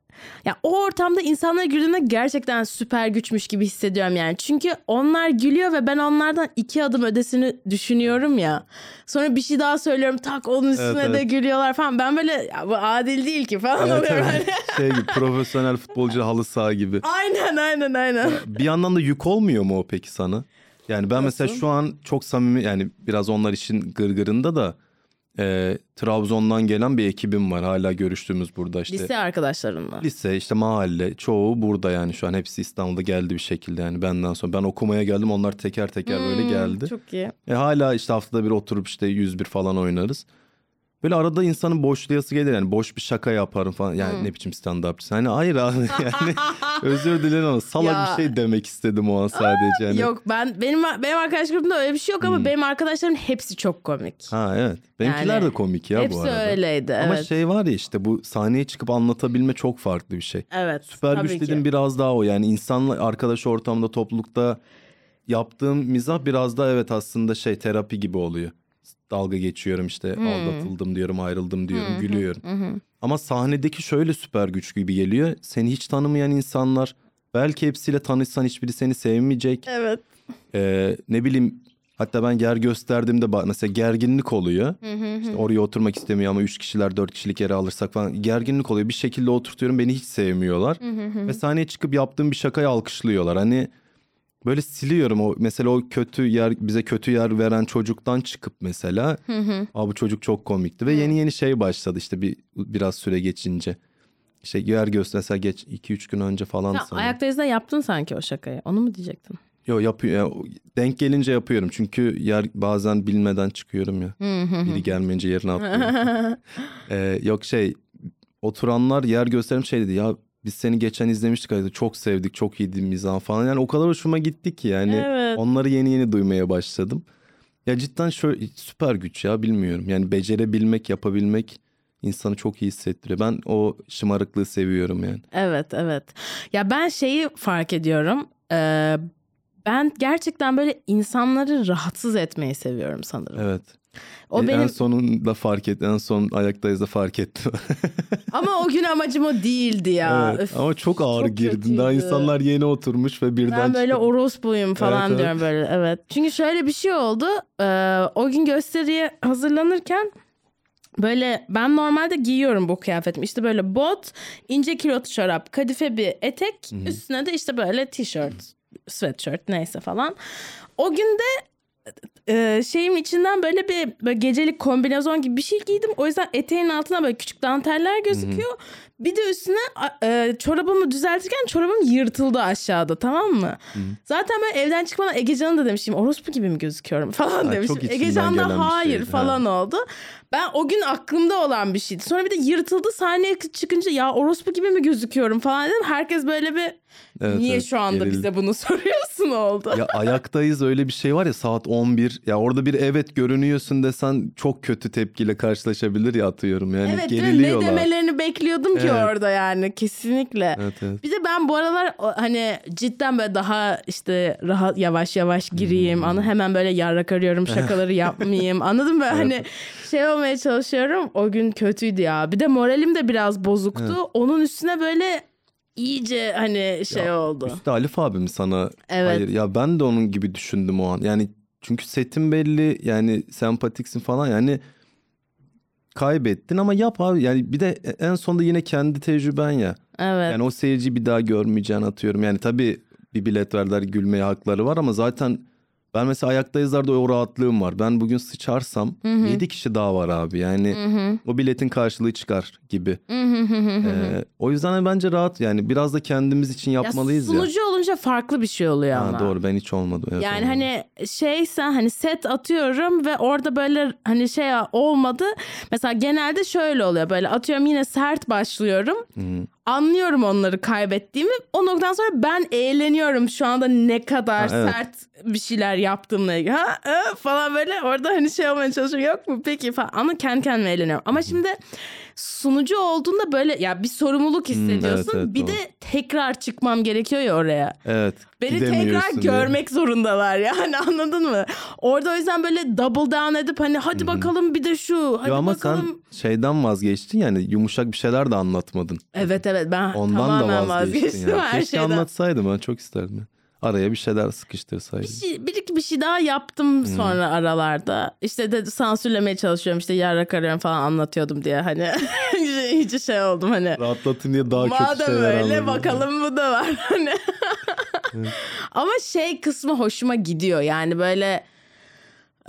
ya o ortamda insanlara güldüğümde gerçekten süper güçmüş gibi hissediyorum yani. Çünkü onlar gülüyor ve ben onlardan iki adım ödesini düşünüyorum ya. Sonra bir şey daha söylüyorum tak onun üstüne
Evet,
de
evet.
gülüyorlar falan. Ben böyle ya bu adil değil ki falan
Evet,
oluyorum.
evet. şey gibi profesyonel futbolcu halı saha gibi.
Aynen aynen aynen.
Bir yandan da yük olmuyor mu o peki sana? Yani ben mesela şu an çok samimi yani biraz onlar işin gırgırında da e, Trabzon'dan gelen bir ekibim var. Hala görüştüğümüz burada işte.
Lise arkadaşlarınla.
Lise işte mahalle çoğu burada yani şu an hepsi İstanbul'da geldi bir şekilde yani benden sonra. Ben okumaya geldim onlar teker teker böyle geldi.
Çok iyi.
E hala işte haftada bir oturup işte 101 falan oynarız. Böyle arada insanın boşlayası gelir yani boş bir şaka yaparım falan. Yani ne biçim stand-upçısın. Hani hayır abi yani özür dilerim ama salak
Ya.
bir şey demek istedim o an sadece. Yani.
Yok ben benim benim arkadaş grubumda öyle bir şey yok ama benim arkadaşlarım hepsi çok komik.
Ha evet. Benimkiler
Yani
de komik ya
hepsi
bu arada.
öyleydi
Ama
evet.
şey var ya işte bu sahneye çıkıp anlatabilme çok farklı bir şey.
evet.
Süper güç
ki.
dediğim biraz daha o yani insanla arkadaş ortamda toplulukta yaptığım mizah biraz da evet aslında şey terapi gibi oluyor. Dalga geçiyorum işte
Hmm.
aldatıldım diyorum ayrıldım diyorum gülüyorum. Ama sahnedeki şöyle süper güç gibi geliyor. Seni hiç tanımayan insanlar belki hepsiyle tanışsan hiçbiri seni sevmeyecek.
Evet.
Ee, ne bileyim hatta ben ger gösterdiğimde mesela gerginlik oluyor. İşte oraya oturmak istemiyor ama üç kişiler dört kişilik yere alırsak falan gerginlik oluyor. Bir şekilde oturtuyorum beni hiç sevmiyorlar. Ve sahneye çıkıp yaptığım bir şakayı alkışlıyorlar. Hani böyle siliyorum o mesela o kötü yer bize kötü yer veren çocuktan çıkıp mesela Aa, bu çocuk çok komikti ve yeni yeni şey başladı işte bir biraz süre geçince. İşte yer gösterse geç 2-3 gün önce falan
Sen
sanırım.
da yaptın sanki o şakayı. Onu mu diyecektin?
Yo yapıyor. ya, denk gelince yapıyorum. Çünkü yer bazen bilmeden çıkıyorum ya. Biri gelmeyince yerine atlıyorum. Ee, yok şey oturanlar yer gösterim şey dedi ya biz seni geçen izlemiştik hayatı çok sevdik çok iyiydi mizah falan. Yani o kadar hoşuma gitti ki yani
Evet.
onları yeni yeni duymaya başladım. Ya cidden şöyle süper güç ya bilmiyorum. Yani becerebilmek yapabilmek insanı çok iyi hissettiriyor. Ben o şımarıklığı seviyorum yani.
Evet evet. Ya ben şeyi fark ediyorum. Ee, ben gerçekten böyle insanları rahatsız etmeyi seviyorum sanırım.
Evet.
O
En
benim
sonunda fark et. En son ayaktayız da fark ettim.
ama o gün amacım o değildi ya.
evet.
Öf,
Ama çok ağır
çok
girdin. Daha insanlar yeni oturmuş ve birden
Ben böyle
çıkıp-
orospuyum falan
Evet, evet.
diyorum böyle evet. Çünkü şöyle bir şey oldu. Ee, o gün gösteriye hazırlanırken böyle ben normalde giyiyorum bu kıyafetimi. İşte böyle bot, ince kilotlu çorap, kadife bir etek, üstüne de işte böyle tişört, sweatshirt neyse falan. O gün de e, şeyim içinden böyle bir böyle gecelik kombinezon gibi bir şey giydim. O yüzden eteğin altına böyle küçük danteller gözüküyor. Bir de üstüne e, çorabımı düzeltirken çorabım yırtıldı aşağıda tamam mı? Zaten ben evden çıkmadan Egecan'a da demişim orospu gibi mi gözüküyorum falan
Ha,
demişim. Egecan da hayır
şeydi,
falan oldu. Ben o gün aklımda olan bir şeydi. Sonra bir de yırtıldı sahneye çıkınca ya orospu gibi mi gözüküyorum falan dedim. Herkes böyle bir
Evet,
niye
evet,
şu anda
gerildi.
bize bunu soruyorsun oldu.
Ya ayaktayız öyle bir şey var ya saat 11. Ya orada bir evet görünüyorsun desen çok kötü tepkiyle karşılaşabilir ya atıyorum. Yani
Evet mi? ne
geriliyorlar.
demelerini bekliyordum ki
Evet.
orada yani kesinlikle.
Evet, evet.
Bir de ben bu aralar hani cidden böyle daha işte rahat yavaş yavaş gireyim.
Hmm.
Anı hemen böyle yarrak arıyorum şakaları yapmayayım. Anladın mı? Hani şey olmaya çalışıyorum. O gün kötüydü ya. Bir de moralim de biraz bozuktu. Onun üstüne böyle iyice hani şey
Ya,
oldu.
Üstü Alif abi mi sana?
Evet.
Hayır ya ben de onun gibi düşündüm o an. Yani çünkü setin belli yani sempatiksin falan yani kaybettin ama yap abi. Yani bir de en sonunda yine kendi tecrüben ya.
Evet.
Yani o seyirciyi bir daha görmeyeceğini atıyorum. Yani tabii bir bilet verdiler gülmeye hakları var ama zaten ben mesela ayaktayızlarda o rahatlığım var. Ben bugün sıçarsam 7 kişi daha var abi. Yani o biletin karşılığı çıkar gibi. Ee, o yüzden bence rahat yani biraz da kendimiz için
Ya
yapmalıyız ya.
sunucu olunca farklı bir şey oluyor
Ha,
ama.
doğru ben hiç olmadım. Evet,
Yani
olmadı.
hani şeyse hani set atıyorum ve orada böyle hani şey olmadı. Mesela genelde şöyle oluyor böyle atıyorum yine sert başlıyorum. Anlıyorum onları kaybettiğimi. O noktadan sonra ben eğleniyorum şu anda ne kadar
Ha, evet.
sert bir şeyler yaptığımla ilgili. Ha, e, falan böyle orada hani şey olmaya çalışıyorum. Yok mu peki falan ama kendi kendime eğleniyorum. Ama şimdi sunucu olduğunda böyle ya bir sorumluluk hissediyorsun.
evet,
bir
doğru.
de tekrar çıkmam gerekiyor ya oraya.
Evet.
Beni tekrar
diye.
görmek zorundalar yani anladın mı? Orada o yüzden böyle double down edip hani hadi bakalım bir de şu hadi
Yo ama
bakalım.
sen şeyden vazgeçtin yani yumuşak bir şeyler de anlatmadın.
Evet evet ben
Ondan
tamamen
da vazgeçtin
vazgeçtim
yani.
her
Keşke
şeyden.
anlatsaydım ben çok isterdim. Araya bir şeyler sıkıştırsaydım.
Bir, şey, bir bir şey daha yaptım sonra aralarda. İşte de sansürlemeye çalışıyorum işte yarrak arıyorum falan anlatıyordum diye hani hiç şey oldum hani.
Rahatlatın diye daha kötü
Madem
şeyler
öyle
anladım.
bakalım bu da var. Hani. Ama şey kısmı hoşuma gidiyor. Yani böyle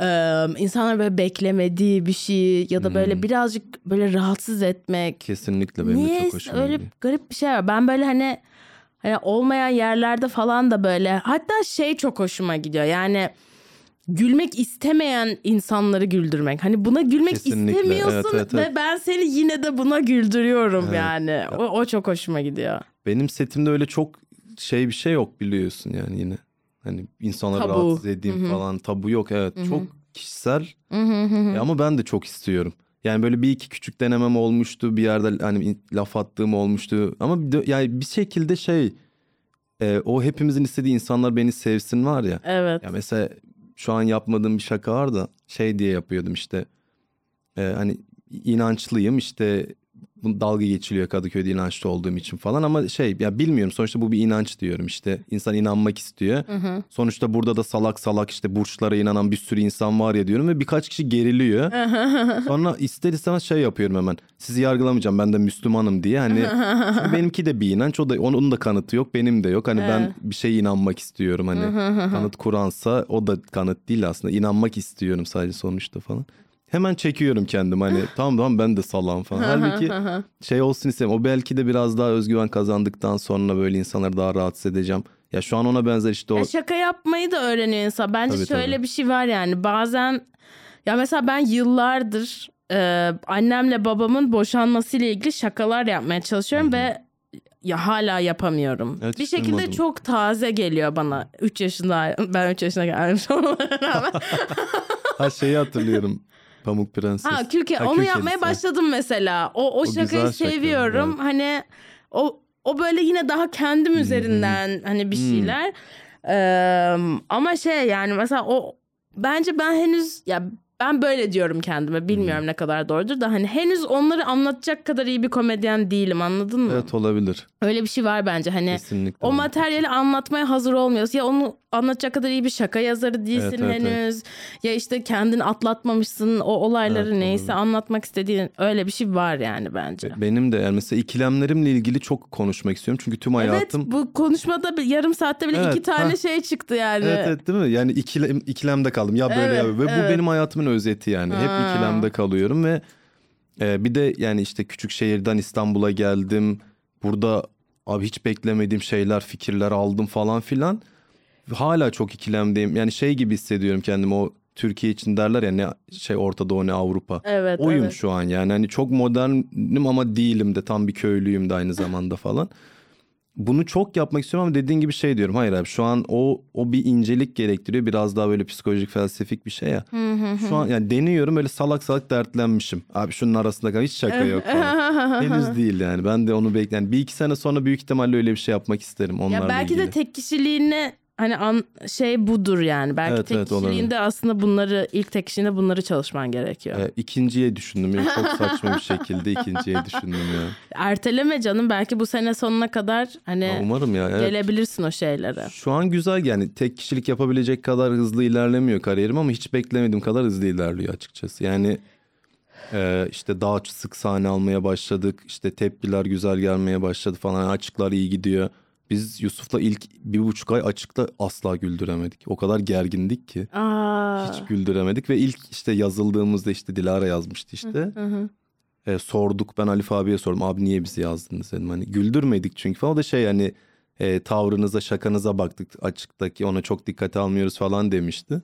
e, insanlar böyle beklemediği bir şey ya da böyle birazcık böyle rahatsız etmek.
Kesinlikle benim de çok
Niye
hoşuma
öyle
gidiyor.
garip bir şey var. Ben böyle hani hani olmayan yerlerde falan da böyle hatta şey çok hoşuma gidiyor. Yani gülmek istemeyen insanları güldürmek. Hani buna gülmek
Kesinlikle,
istemiyorsun
evet, evet,
ve
evet.
ben seni yine de buna güldürüyorum
Evet.
yani. O, o çok hoşuma gidiyor.
Benim setimde öyle çok şey bir şey yok biliyorsun yani yine. Hani insanları
Tabu.
rahatsız edeyim falan tabu yok evet. Çok kişisel
Hı hı hı hı.
E ama ben de çok istiyorum. Yani böyle bir iki küçük denemem olmuştu. Bir yerde hani laf attığım olmuştu. Ama yani bir şekilde şey e, o hepimizin istediği insanlar beni sevsin var ya.
Evet.
Ya mesela şu an yapmadığım bir şaka var da şey diye yapıyordum işte. E, hani inançlıyım işte dalga geçiliyor Kadıköy'de inançlı olduğum için falan ama şey ya bilmiyorum sonuçta bu bir inanç diyorum işte insan inanmak istiyor. Sonuçta burada da salak salak işte burçlara inanan bir sürü insan var ya diyorum ve birkaç kişi geriliyor. Sonra ister istemez şey yapıyorum hemen. Sizi yargılamayacağım ben de Müslümanım diye. Hani benimki de bir inanç. O da onun da kanıtı yok, benim de yok. Hani ben bir şeye inanmak istiyorum. Hani kanıt Kur'ansa o da kanıt değil aslında. İnanmak istiyorum sadece sonuçta falan. Hemen çekiyorum kendim hani tamam tamam ben de salam falan. Halbuki şey olsun istemem. O belki de biraz daha özgüven kazandıktan sonra böyle insanları daha rahatsız edeceğim. Ya şu an ona benzer işte o
Ya şaka yapmayı da öğreniyor insan. Bence
Tabii,
şöyle
tabii.
bir şey var yani bazen ya mesela ben yıllardır e, annemle babamın boşanmasıyla ilgili şakalar yapmaya çalışıyorum ve ya hala yapamıyorum.
Evet,
bir şekilde
duymadım.
çok taze geliyor bana. 3 yaşında ben 3 yaşına gelmiş olmama rağmen.
ha şeyi hatırlıyorum. Pamuk Prenses.
Ha külke
Ha,
onu
kül
yapmaya
kedisi.
başladım mesela. O o,
O
şakayı
şaka,
seviyorum.
evet.
Hani o o böyle yine daha kendim üzerinden hani bir
Hmm.
şeyler. Ee, ama şey yani mesela o bence ben henüz ya ben böyle diyorum kendime. Bilmiyorum ne kadar doğrudur da hani henüz onları anlatacak kadar iyi bir komedyen değilim anladın mı?
Evet olabilir.
Öyle bir şey var bence hani.
Kesinlikle.
O materyali anlatmaya hazır olmuyoruz. Ya onu anlatacak kadar iyi bir şaka yazarı değilsin
Evet, evet,
henüz. Ya işte kendini atlatmamışsın. O olayları
Evet,
neyse
olabilir.
anlatmak istediğin öyle bir şey var yani bence.
Benim de yani mesela ikilemlerimle ilgili çok konuşmak istiyorum. Çünkü tüm hayatım...
Evet bu konuşmada bir yarım saatte bile
Evet,
iki tane
ha.
şey çıktı yani.
Evet, evet değil mi? Yani ikilem, ikilemde kaldım. Ya böyle
Evet,
ya böyle. Ve
evet.
bu benim hayatımın özeti yani. Hep
Ha.
ikilemde kalıyorum ve e, bir de yani işte küçük şehirden İstanbul'a geldim. Burada abi hiç beklemediğim şeyler, fikirler aldım falan filan. Hala çok ikilemdeyim. Yani şey gibi hissediyorum kendimi o Türkiye için derler ya ne şey Orta Doğu ne Avrupa.
Evet,
Oyum
evet.
şu an yani. Hani çok modernim ama değilim de tam bir köylüyüm de aynı zamanda falan. Bunu çok yapmak istiyorum ama dediğin gibi şey diyorum. Hayır abi şu an o o bir incelik gerektiriyor. Biraz daha böyle psikolojik felsefik bir şey ya. Şu an yani deniyorum öyle salak salak dertlenmişim. Abi şunun arasında kal hiç şaka yok falan. Henüz değil yani. Ben de onu bekleyen bir iki sene sonra büyük ihtimalle öyle bir şey yapmak isterim onlarla
Ya belki
ilgili.
de tek kişiliğine hani an, şey budur yani. Belki
Evet,
tek
evet, olabilir.
kişiliğinde aslında bunları ilk tek kişiliğinde bunları çalışman gerekiyor.
Ee, ikinciye düşündüm. Yani çok saçma bir şekilde ikinciye düşündüm ya.
Erteleme canım belki bu sene sonuna kadar hani
Ya umarım ya. Evet.
gelebilirsin o şeylere.
Şu an güzel yani tek kişilik yapabilecek kadar hızlı ilerlemiyor kariyerim ama hiç beklemediğim kadar hızlı ilerliyor açıkçası. Yani e, işte daha sık sahne almaya başladık. İşte tepkiler güzel gelmeye başladı falan. Açıklar iyi gidiyor. Biz Yusuf'la ilk bir buçuk ay açıkta asla güldüremedik. O kadar gergindik ki
Aa.
hiç güldüremedik. Ve ilk işte yazıldığımızda işte Dilara yazmıştı işte.
Hı hı.
E, sorduk ben Alif abiye sordum abi niye bizi yazdınız dedim hani güldürmedik çünkü falan o da şey hani e, tavrınıza şakanıza baktık açıktaki ona çok dikkate almıyoruz falan demişti.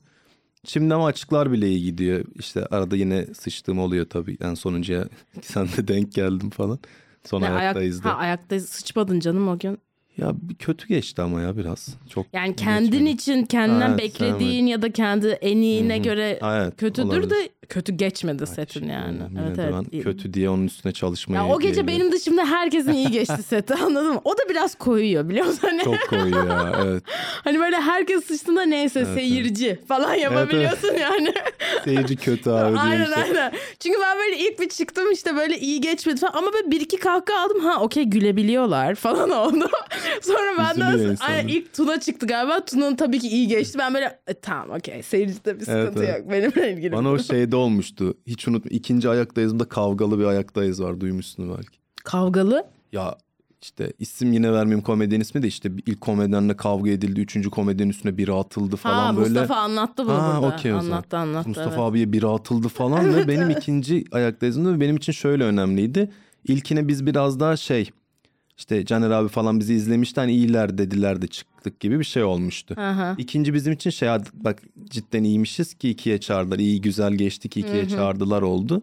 Şimdi ama açıklar bile iyi gidiyor işte arada yine sıçtığım oluyor tabii en sonuncuya sen de denk geldim falan son
Ne, ayak,
ayaktayız da.
ha, ayakta sıçmadın canım o gün.
Ya kötü geçti ama ya biraz çok
Yani kendin
geçmedi.
için kendinden
Evet,
beklediğin ya da kendi en iyine göre
Ha, evet,
kötüdür
olabilir.
de kötü geçmedi setin
İşte
yani. Evet evet.
ben kötü diye onun üstüne çalışmayı
Ya o gece benim dışımda herkesin iyi geçti seti anladın mı? O da biraz koyuyor biliyor musun? Hani,
çok koyuyor ya evet
hani böyle herkes sıçtığında neyse seyirci falan yapabiliyorsun yani.
seyirci kötü abi
aynen aynen. Çünkü ben böyle ilk bir çıktım işte böyle iyi geçmedi falan ama böyle bir iki kahkaha aldım. Ha okey gülebiliyorlar falan oldu. Sonra ben de
Üzülüyor insan.
aynen, ilk Tuna çıktı galiba. Tuna'nın tabii ki iyi geçti. Ben böyle e, tamam okey seyircide bir
Evet,
sıkıntı
evet.
yok. Benimle ilgili.
Bana o şeyde olmuştu. Hiç unutma. İkinci ayaktayızımda kavgalı bir ayaktayız var. Duymuşsun belki.
Kavgalı.
Ya işte isim yine vermeyeyim komedyen ismi de işte ilk komedyenle kavga edildi. Üçüncü komedyenin üstüne biri atıldı falan
ha
böyle.
Mustafa anlattı bunu
Ha,
burada.
okey o zaman.
anlattı anlattı.
Mustafa
evet.
abiye biri atıldı falan ve benim ikinci ayaktayızımda benim için şöyle önemliydi. İlkine biz biraz daha şey işte Caner abi falan bizi izlemişti hani iyiler dediler de çıktık gibi bir şey olmuştu.
Aha.
İkinci bizim için şey bak cidden iyiymişiz ki ikiye çağırdılar. İyi güzel geçtik ikiye çağırdılar oldu.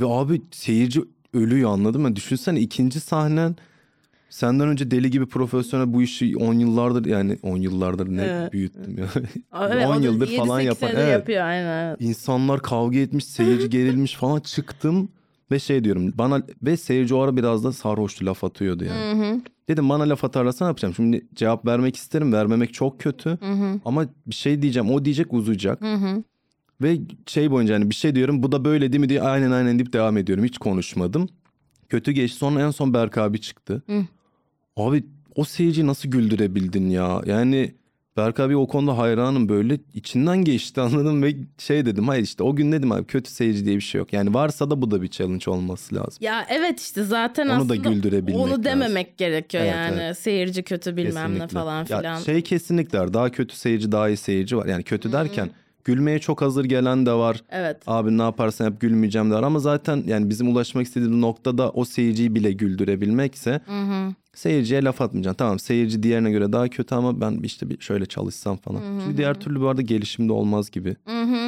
Ve abi seyirci ölüyor anladın mı? Düşünsene ikinci sahnen senden önce deli gibi profesyonel bu işi 10 yıllardır yani 10 yıllardır ne
Evet.
büyüttüm ya.
Evet,
10
o da
yıldır
7-8
falan yapan. Evet.
yapıyor aynen. evet.
İnsanlar kavga etmiş, seyirci gerilmiş falan çıktım ve şey diyorum bana ve seyirci o ara biraz da sarhoştu laf atıyordu yani. Dedim bana laf atarlarsa ne yapacağım? Şimdi cevap vermek isterim vermemek çok kötü ama bir şey diyeceğim o diyecek uzayacak. Ve şey boyunca hani bir şey diyorum bu da böyle değil mi diye aynen aynen deyip devam ediyorum hiç konuşmadım. Kötü geçti sonra en son Berk abi çıktı. Abi o seyirciyi nasıl güldürebildin ya? Yani Berk abi o konuda hayranım böyle içinden geçti anladım ve şey dedim hayır işte o gün dedim abi kötü seyirci diye bir şey yok. Yani varsa da bu da bir challenge olması lazım.
Ya evet işte zaten
Onu da
aslında
güldürebilmek
onu
lazım.
dememek gerekiyor
Evet,
yani.
evet.
Seyirci kötü bilmem ne
Kesinlikle.
falan
Ya
filan.
şey kesinlikle. Daha kötü seyirci daha iyi seyirci var. Yani kötü derken gülmeye çok hazır gelen de var.
Evet.
Abi ne yaparsan yap gülmeyeceğim de var. Ama zaten yani bizim ulaşmak istediğimiz noktada o seyirciyi bile güldürebilmekse seyirciye laf atmayacaksın. Tamam seyirci diğerine göre daha kötü ama ben işte bir şöyle çalışsam falan. Çünkü diğer türlü bu arada gelişimde olmaz gibi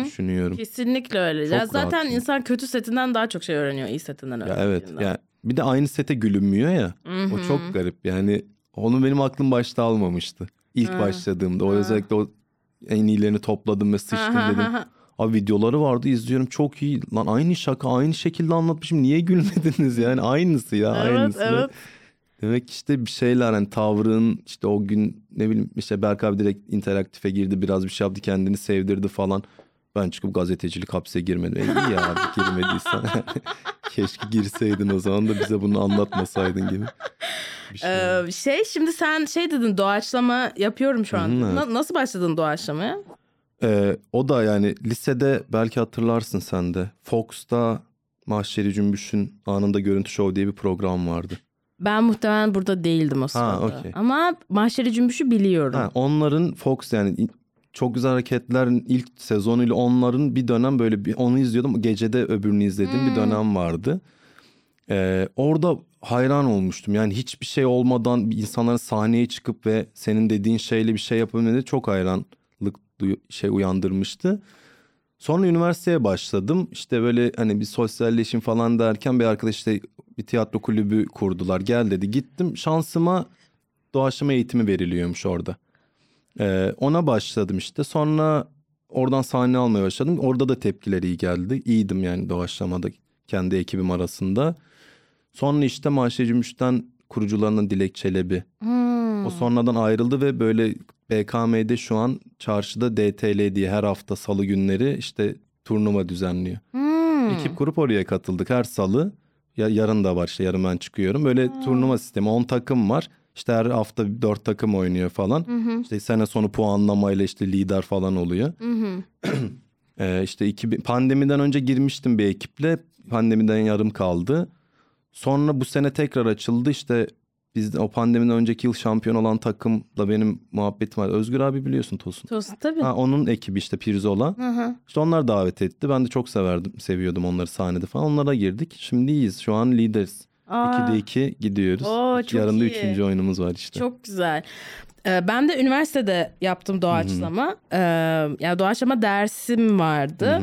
düşünüyorum.
Kesinlikle öyle.
Çok
Ya zaten
rahat.
insan kötü setinden daha çok şey öğreniyor iyi setinden
Ya evet ya bir de aynı sete gülünmüyor ya. O çok garip yani. Onu benim aklım başta almamıştı. İlk başladığımda o özellikle o en iyilerini topladım ve sıçtım dedim. Abi videoları vardı izliyorum çok iyi. Lan aynı şaka aynı şekilde anlatmışım. Niye gülmediniz yani aynısı ya
Evet,
aynısı.
evet.
Demek işte bir şeyler hani tavrın işte o gün ne bileyim işte Berk abi direkt interaktife girdi biraz bir şey yaptı kendini sevdirdi falan. Ben çıkıp gazetecilik hapse girmedim. E iyi ya abi girmediysen. Keşke girseydin o zaman da bize bunu anlatmasaydın gibi. Bir şey.
Ee, şey şimdi sen şey dedin doğaçlama yapıyorum şu an. Na- nasıl başladın doğaçlamaya?
Ee, o da yani lisede belki hatırlarsın sen de. Fox'ta Mahşeri Cümbüş'ün anında görüntü show diye bir program vardı.
Ben muhtemelen burada değildim o sırada.
okey.
Ama Mahşeri Cümbüş'ü biliyorum.
Ha, onların Fox yani çok güzel hareketlerin ilk sezonuyla onların bir dönem böyle bir onu izliyordum. Gecede öbürünü izlediğim bir dönem vardı. Ee, orada hayran olmuştum. Yani hiçbir şey olmadan insanların sahneye çıkıp ve senin dediğin şeyle bir şey yapabilmeleri çok hayranlık şey uyandırmıştı. Sonra üniversiteye başladım. İşte böyle hani bir sosyalleşim falan derken bir arkadaş işte bir tiyatro kulübü kurdular. Gel dedi. Gittim. Şansıma doğaçlama eğitimi veriliyormuş orada. Ee, ona başladım işte. Sonra oradan sahne almaya başladım. Orada da tepkiler iyi geldi. İyiydim yani doğaçlamada kendi ekibim arasında. Sonra işte Mahşer Cümbüş'ten kurucularından Dilek Çelebi.
Hmm.
O sonradan ayrıldı ve böyle BKM'de şu an çarşıda DTL diye her hafta salı günleri işte turnuva düzenliyor.
Hmm.
Ekip kurup oraya katıldık her salı. Ya yarın da var işte yarın ben çıkıyorum. Böyle turnuva sistemi 10 takım var. İşte her hafta 4 takım oynuyor falan. İşte sene sonu puanlamayla işte lider falan oluyor. Ee, işte 2000, pandemiden önce girmiştim bir ekiple. Pandemiden yarım kaldı. Sonra bu sene tekrar açıldı. İşte biz o pandemiden önceki yıl şampiyon olan takımla benim muhabbetim var. Özgür abi biliyorsun Tosun.
Tosun tabii.
Ha, onun ekibi işte Pirzola.
Hı hı.
İşte onlar davet etti. Ben de çok severdim, seviyordum onları sahnede falan. Onlara girdik. Şimdi iyiyiz. Şu an lideriz.
Aa.
2'de 2 gidiyoruz.
Oo, çok
Yarın da
iyi.
üçüncü oyunumuz var işte.
Çok güzel. Ee, ben de üniversitede yaptım doğaçlama. Ee, yani doğaçlama dersim vardı.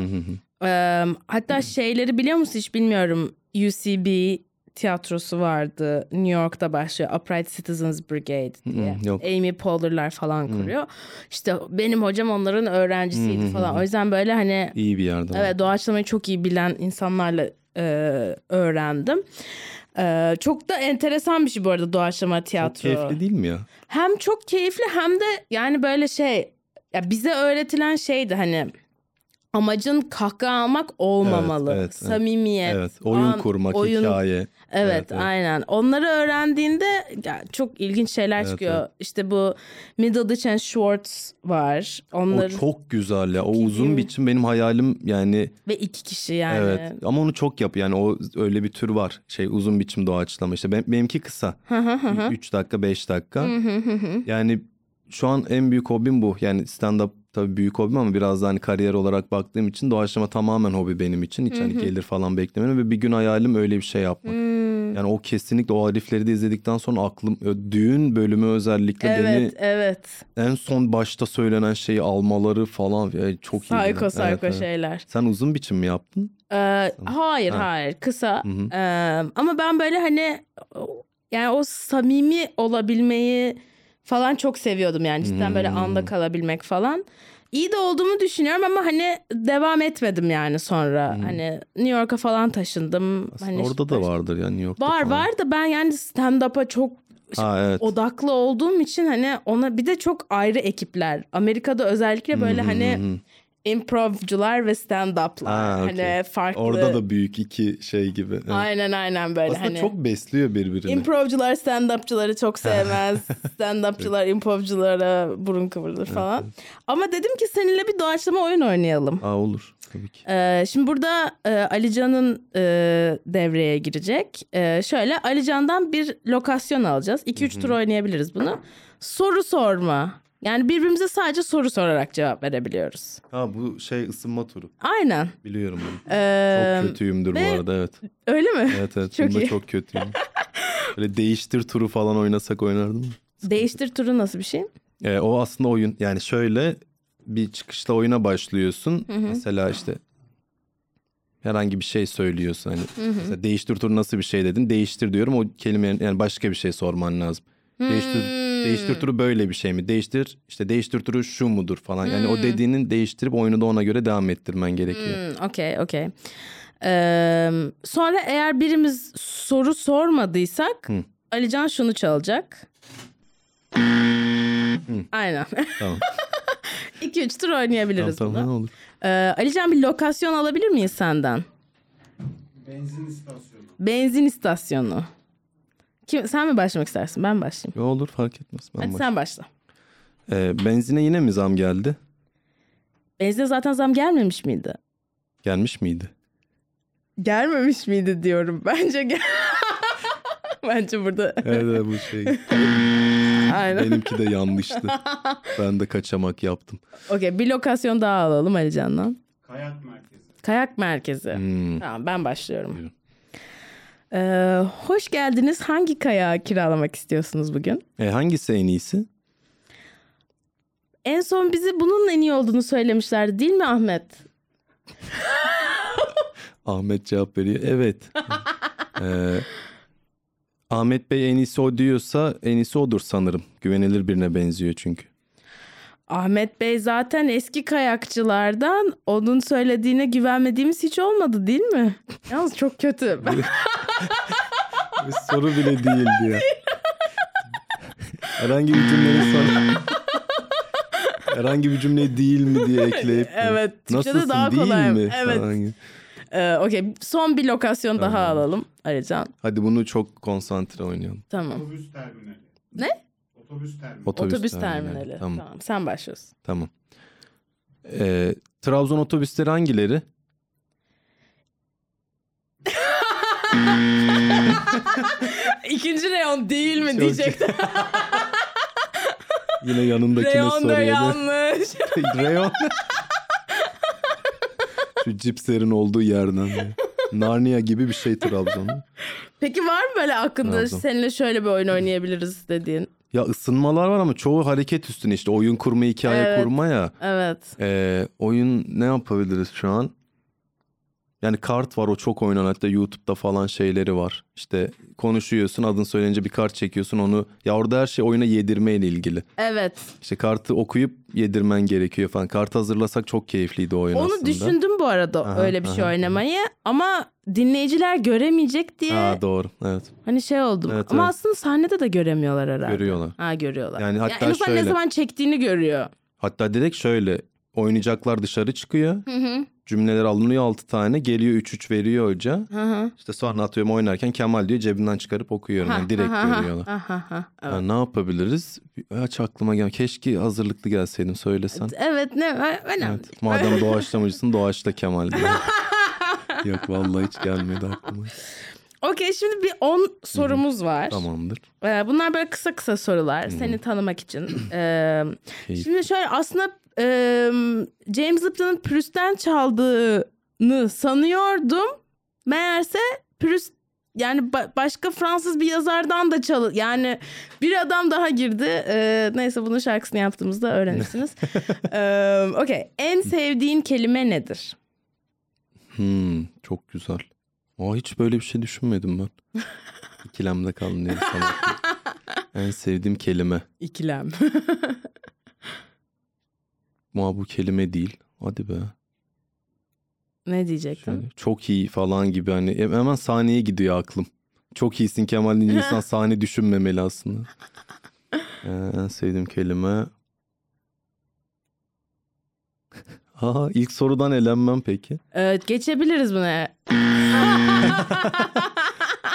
Ee, hatta şeyleri biliyor musun hiç bilmiyorum. UCB tiyatrosu vardı. New York'ta başlıyor. Upright Citizens Brigade diye.
Yok.
Amy Poehler'lar falan kuruyor. İşte benim hocam onların öğrencisiydi falan. O yüzden böyle hani
İyi bir yerde.
Evet doğaçlamayı çok iyi bilen insanlarla e, öğrendim. E, çok da enteresan bir şey bu arada doğaçlama
Çok
tiyatro.
keyifli değil mi ya?
Hem çok keyifli hem de yani böyle şey ya bize öğretilen şeydi hani amacın kahkaha almak olmamalı.
Evet, evet.
Samimiyet.
Evet. Oyun
an-
kurmak,
oyun-
hikaye.
Evet,
Evet, evet.
aynen. Onları öğrendiğinde ya, çok ilginç şeyler
Evet,
çıkıyor.
evet.
İşte bu Middleditch and Schwartz var. Onları
O çok güzel ya. O uzun biçim benim hayalim yani
ve iki kişi yani.
evet. Ama onu çok yap yani o öyle bir tür var. Şey uzun biçim doğaçlama işte. Ben, benimki kısa. 3 dakika 5 dakika. yani şu an en büyük hobim bu. Yani stand up tabii büyük hobim ama biraz da hani kariyer olarak baktığım için doğaçlama tamamen hobi benim için. Hiç hani gelir falan beklemiyorum ve bir gün hayalim öyle bir şey yapmak.
Hmm.
Yani o kesinlikle o herifleri de izledikten sonra aklım düğün bölümü özellikle
Evet,
beni
evet.
en son başta söylenen şeyi almaları falan ya çok iyi.
Psycho psycho şeyler.
Sen uzun biçim mi yaptın?
Ee, hayır
Ha.
hayır kısa.
Hı hı.
Ee, ama ben böyle hani yani o samimi olabilmeyi falan çok seviyordum yani cidden böyle
Hmm.
anda kalabilmek falan. İyi de olduğumu düşünüyorum ama hani devam etmedim yani sonra. Hani New York'a falan taşındım.
Aslında
hani
orada da vardır yani New York'ta
Var
falan.
var da ben yani stand-up'a çok
Ha evet.
odaklı olduğum için hani ona bir de çok ayrı ekipler. Amerika'da özellikle böyle
hı
hani
hı.
İmprovcular ve stand-up'lar.
Ha, okey.
Hani farklı.
Orada da büyük iki şey gibi. Evet.
Aynen aynen böyle
Aslında
hani.
çok besliyor birbirini.
Improvcular stand-upçıları çok sevmez. Stand-upçılar improvculara burun kıvırır falan. Ama dedim ki seninle bir doğaçlama oyun oynayalım.
Aa olur tabii ki.
Ee, şimdi burada e, Alican'ın e, devreye girecek. E, şöyle Alican'dan bir lokasyon alacağız. 2-3 tur oynayabiliriz bunu. Soru sorma. Yani birbirimize sadece soru sorarak cevap verebiliyoruz.
Ha bu şey ısınma turu.
Aynen.
Biliyorum bunu.
Ee,
Çok kötüyümdür
ve-
bu arada evet.
öyle mi?
Evet evet
Çok
bunda
iyi.
çok kötüyüm. Böyle değiştir turu falan oynasak oynardım.
Değiştir turu nasıl bir şey?
Ee, o aslında oyun yani şöyle bir çıkışta oyuna başlıyorsun. Mesela işte herhangi bir şey söylüyorsun. Hani mesela değiştir turu nasıl bir şey dedin. Değiştir diyorum o kelime yani başka bir şey sorman lazım.
Hmm.
değiştir turu böyle bir şey mi? Değiştir işte değiştir turu şu mudur falan. Yani
Hmm.
o dediğinin değiştirip oyunu da ona göre devam ettirmen gerekiyor.
Hmm, Okey okey. Ee, sonra eğer birimiz soru sormadıysak
Hı.
Alican şunu çalacak. Aynen.
Tamam.
2-3 tur oynayabiliriz
tamam,
bunu.
tamam olur.
Ee, Alican bir lokasyon alabilir miyiz senden?
Benzin istasyonu.
Benzin istasyonu. Kim, sen mi başlamak istersin? Ben başlayayım.
Yo, olur fark etmez. Ben
Hadi sen başla.
Ee, benzine yine mi zam geldi?
Benzine zaten zam gelmemiş miydi?
Gelmiş miydi?
Gelmemiş miydi diyorum. Bence gel. Bence burada.
Evet evet, bu şey.
Aynen.
Benimki de yanlıştı. Ben de kaçamak yaptım.
Okey bir lokasyon daha alalım Alican'dan.
Kayak merkezi.
Kayak merkezi.
Hmm.
Tamam ben başlıyorum.
Buyurun.
Ee, hoş geldiniz. Hangi kayağı kiralamak istiyorsunuz bugün?
E, hangisi en iyisi?
En son bize bunun en iyi olduğunu söylemişlerdi değil mi Ahmet?
Ahmet cevap veriyor. Evet. Ee, Ahmet Bey en iyisi o diyorsa en iyisi odur sanırım. Güvenilir birine benziyor çünkü.
Ahmet Bey zaten eski kayakçılardan onun söylediğine güvenmediğimiz hiç olmadı değil mi? Yalnız çok kötü.
Bir soru bile değildi ya. Herhangi bir cümlenin sonra... Herhangi bir cümle değil mi diye ekleyip
Evet,
nasılsın
daha
değil
kolay.
mi?
Evet.
falan.
Ee, Okey son bir lokasyon daha
Tamam.
alalım Alican.
Hadi bunu çok konsantre oynayalım.
Tamam.
Otobüs terminali.
Ne?
Otobüs terminali.
Otobüs,
Otobüs,
terminali.
terminali.
Tamam.
Tamam. sen başlıyorsun.
Tamam. Ee, Trabzon otobüsleri hangileri?
İkinci reyon değil mi
Çok-
diyecektim.
Yine yanındakine
reyon da
soruyordu.
yanlış.
Reyon. Şu cipslerin olduğu yerden. Narnia gibi bir şey Trabzon.
Peki var mı böyle aklında
Trabzon.
seninle şöyle bir oyun oynayabiliriz dediğin?
Ya ısınmalar var ama çoğu hareket üstüne işte oyun kurma, hikaye
Evet.
kurma ya.
Evet.
Ee, oyun ne yapabiliriz şu an? Yani kart var o çok oynanan hatta YouTube'da falan şeyleri var. İşte konuşuyorsun adın söylenince bir kart çekiyorsun onu. Ya orada her şey oyuna yedirme ile ilgili.
Evet.
İşte kartı okuyup yedirmen gerekiyor falan. Kart hazırlasak çok keyifliydi o oyun
Onu
aslında.
düşündüm bu arada
Aha,
öyle bir şey
aha.
oynamayı ama dinleyiciler göremeyecek diye
Ha doğru evet.
hani şey oldum.
Evet,
ama
evet.
aslında sahnede de göremiyorlar herhalde.
Görüyorlar.
Ha görüyorlar.
Yani
Ya
hatta
en azından ne zaman çektiğini görüyor.
Hatta direkt şöyle oynayacaklar dışarı çıkıyor.
Hı hı.
Cümleler alınıyor 6 tane. Geliyor 3-3 veriyor hoca.
Hı hı.
İşte sonra atıyorum oynarken Kemal diyor cebinden çıkarıp okuyorum. Yani direkt
Ha,
görüyorlar.
Ha, ha, ha. Evet.
Ha, ne yapabiliriz? Aç aklıma gel. Keşke hazırlıklı gelseydin söylesen.
Evet ne önemli.
Evet. Madem doğaçlamacısın doğaçla Kemal diye. Yok vallahi hiç gelmedi aklıma.
Okey şimdi bir 10 sorumuz var.
Tamamdır.
Ee, bunlar böyle kısa kısa sorular seni tanımak için. Ee, şimdi şöyle aslında e, James Lipton'ın Proust'ten çaldığını sanıyordum. Meğerse Proust yani ba- başka Fransız bir yazardan da çalı yani bir adam daha girdi. Ee, neyse bunun şarkısını yaptığımızda öğrenirsiniz. ee, Okey. En sevdiğin kelime nedir?
Hmm, çok güzel. Aa, hiç böyle bir şey düşünmedim ben. İkilemde kaldım diye sana. en sevdiğim kelime.
İkilem.
Ama bu kelime değil. Hadi be.
ne diyecektin?
Şöyle, çok iyi falan gibi hani hemen sahneye gidiyor aklım. Çok iyisin Kemal deyince insan sahne düşünmemeli aslında. Ee, en sevdiğim kelime. Aa, ilk sorudan elenmem peki.
Evet geçebiliriz buna.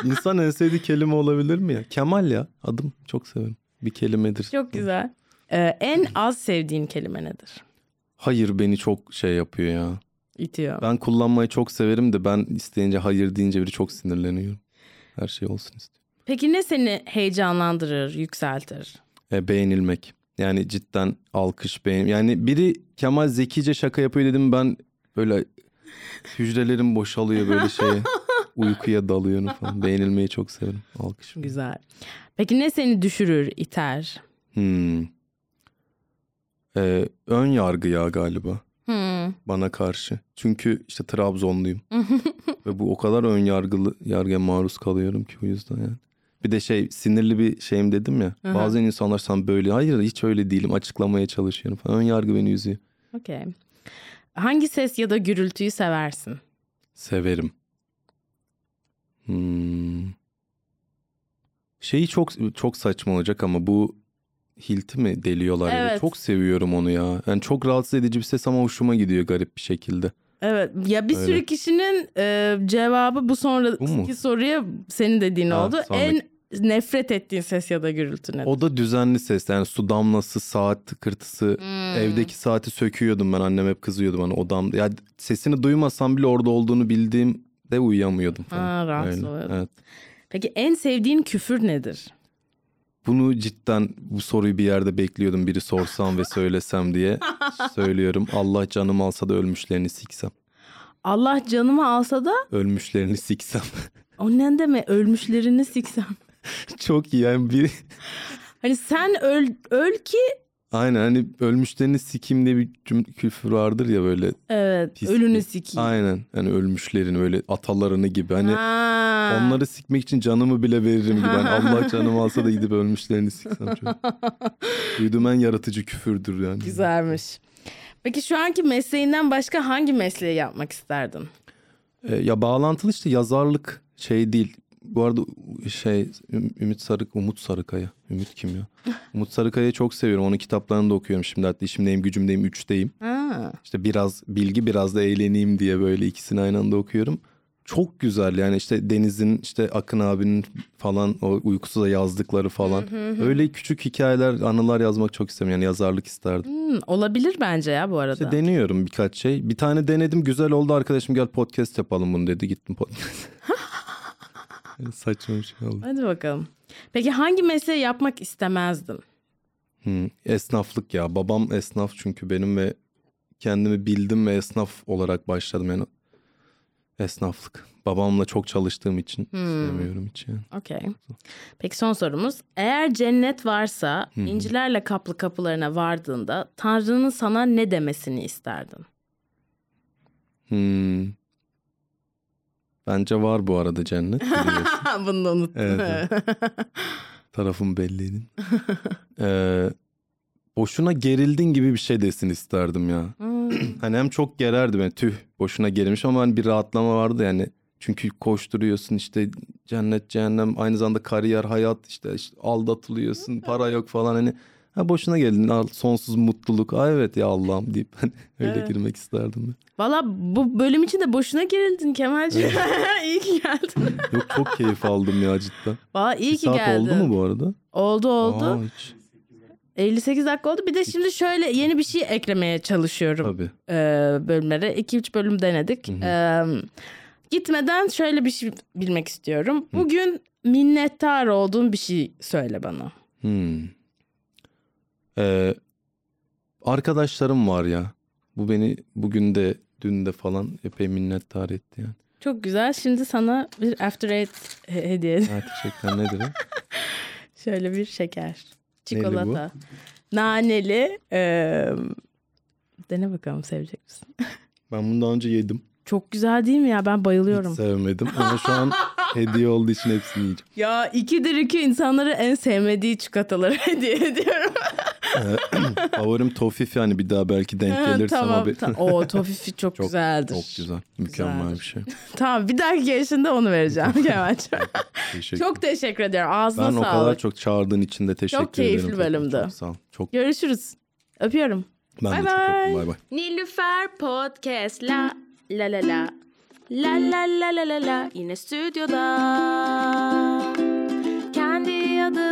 İnsan en sevdiği kelime olabilir mi ya? Kemal ya adım çok severim. Bir kelimedir.
Çok güzel. Ee, en az sevdiğin kelime nedir?
Hayır beni çok şey yapıyor ya.
İtiyor.
Ben kullanmayı çok severim de ben isteyince hayır deyince biri çok sinirleniyorum. Her şey olsun istiyorum.
Peki ne seni heyecanlandırır, yükseltir?
E, beğenilmek. Yani cidden alkış beğen. Yani biri Kemal zekice şaka yapıyor dedim ben böyle hücrelerim boşalıyor böyle şeye. Uykuya dalıyorum falan. Beğenilmeyi çok severim. Alkış.
Güzel. Peki ne seni düşürür, iter?
Hmm. E, ön yargı ya galiba
Hmm.
bana karşı. Çünkü işte Trabzonluyum. Ve bu o kadar ön yargılı yargıya maruz kalıyorum ki o yüzden yani. Bir de şey sinirli bir şeyim dedim ya.
Aha.
Bazen insanlar sen böyle hayır hiç öyle değilim açıklamaya çalışıyorum falan. Ön yargı beni üzüyor.
Okey. Hangi ses ya da gürültüyü seversin?
Severim. Hmm. Şeyi çok çok saçma olacak ama bu hilti mi deliyorlar ya
Evet.
çok seviyorum onu ya. Yani çok rahatsız edici bir ses ama hoşuma gidiyor garip bir şekilde.
Evet ya bir
Öyle.
sürü kişinin e, cevabı bu sonraki
Bu
soruya senin dediğin
Ha,
oldu.
sonraki.
En nefret ettiğin ses ya da gürültü nedir?
O da düzenli ses yani su damlası, saat tıkırtısı.
Hmm.
Evdeki saati söküyordum ben annem hep kızıyordu bana odamda. Ya sesini duymasam bile orada olduğunu bildiğimde uyuyamıyordum falan.
Ha, rahatsız
Öyle. Evet.
Peki en sevdiğin küfür nedir?
Bunu cidden bu soruyu bir yerde bekliyordum biri sorsam ve söylesem diye söylüyorum. Allah canımı alsa da ölmüşlerini siksem.
Allah canımı alsa da
Ölmüşlerini siksem.
o ne deme ölmüşlerini siksem.
Çok iyi yani bir
Hani sen öl, öl ki
aynen hani ölmüşlerini sikim diye bir cümle küfür vardır ya böyle.
evet
Pis
ölünü sikeyim.
Aynen hani ölmüşlerini öyle atalarını gibi hani
Ha.
onları sikmek için canımı bile veririm gibi. Hani Allah canımı alsa da gidip ölmüşlerini siksem çok. Duyduğum en yaratıcı küfürdür yani.
Güzelmiş. Peki şu anki mesleğinden başka hangi mesleği yapmak isterdin?
E, ya bağlantılı işte yazarlık şey değil. Bu arada şey Üm- Ümit Sarık Umut Sarıkaya. Ümit kim ya? Umut Sarıkaya'yı çok seviyorum. Onun kitaplarını da okuyorum şimdi. Hatta işimdeyim, gücümdeyim, üçteyim.
Ha.
İşte biraz bilgi biraz da eğleneyim diye böyle ikisini aynı anda okuyorum. Çok güzel yani işte Deniz'in işte Akın abinin falan o uykusuza yazdıkları falan. Öyle küçük hikayeler, anılar yazmak çok istiyorum. Yani yazarlık isterdim.
Hmm, olabilir bence ya bu arada.
İşte deniyorum birkaç şey. Bir tane denedim güzel oldu arkadaşım gel podcast yapalım bunu dedi. Gittim podcast. Saçma bir şey oldu.
Hadi bakalım. Peki hangi mesleği yapmak istemezdin?
Hmm, esnaflık ya. Babam esnaf çünkü benim ve kendimi bildim ve esnaf olarak başladım yani. Esnaflık. Babamla çok çalıştığım için sevmiyorum hiç yani.
Okey. Peki son sorumuz. Eğer cennet varsa incilerle kaplı kapılarına vardığında Tanrı'nın sana ne demesini isterdin?
Hmm. Bence var bu arada cennet.
Bunu da unuttum.
Evet, Tarafım belliydi. Ee, boşuna gerildin gibi bir şey desin isterdim ya.
Hmm.
Hani hem çok gererdi beni tüh boşuna gerilmiş ama hani bir rahatlama vardı yani. Çünkü koşturuyorsun işte cennet cehennem aynı zamanda kariyer hayat işte, işte aldatılıyorsun para yok falan hani. Ha boşuna geldin sonsuz mutluluk. Aa evet ya Allah'ım deyip hani öyle
Evet.
girmek isterdim ben.
Valla bu bölüm için de boşuna gerildin Kemal'ciğim. iyi ki geldin.
Yok çok keyif aldım ya cidden.
Valla iyi
Bir
ki
saat
geldin.
oldu mu bu arada?
Oldu oldu.
Aa, hiç.
58 dakika oldu. Bir de şimdi şöyle yeni bir şey eklemeye çalışıyorum
Tabii.
e, bölümlere. 2-3 bölüm denedik. E, gitmeden şöyle bir şey bilmek istiyorum. Bugün minnettar olduğun bir şey söyle bana.
Hmm. Ee, arkadaşlarım var ya. Bu beni bugün de dün de falan epey minnettar etti yani.
Çok güzel. Şimdi sana bir After Eight he- hediye edeyim.
Teşekkürler nedir? o?
Şöyle bir şeker. Çikolata. Naneli. Ee, dene bakalım sevecek misin?
Ben bunu daha önce yedim.
Çok güzel değil mi ya? Ben bayılıyorum.
Hiç sevmedim ama şu an hediye olduğu için hepsini yiyeceğim.
Ya ikidir iki insanları en sevmediği çikolataları hediye ediyorum.
Favorim Tofifi hani bir daha belki denk
Ha,
gelirsem
tamam.
haber-
tamam. O tofifi çok,
Çok-
güzeldir.
Çok güzel. Mükemmel
Güzeldir.
bir şey.
Tamam bir dahaki yaşında onu vereceğim Kemal'cim.
Teşekkür
çok teşekkür ediyorum. Ağzına
Ben
sağlık.
o kadar çok çağırdığın için de teşekkür
Çok keyifli
ederim.
Bölümdü.
Çok sağ ol. Çok,
Görüşürüz. Öpüyorum.
ben
Bye
de çok
bye.
öptüm. Bay bay.
Nilüfer Podcast la la la la La la la la la la yine stüdyoda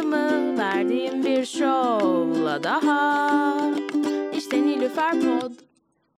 Adımı verdiğim bir şovla daha. İşte Nilüfer Pod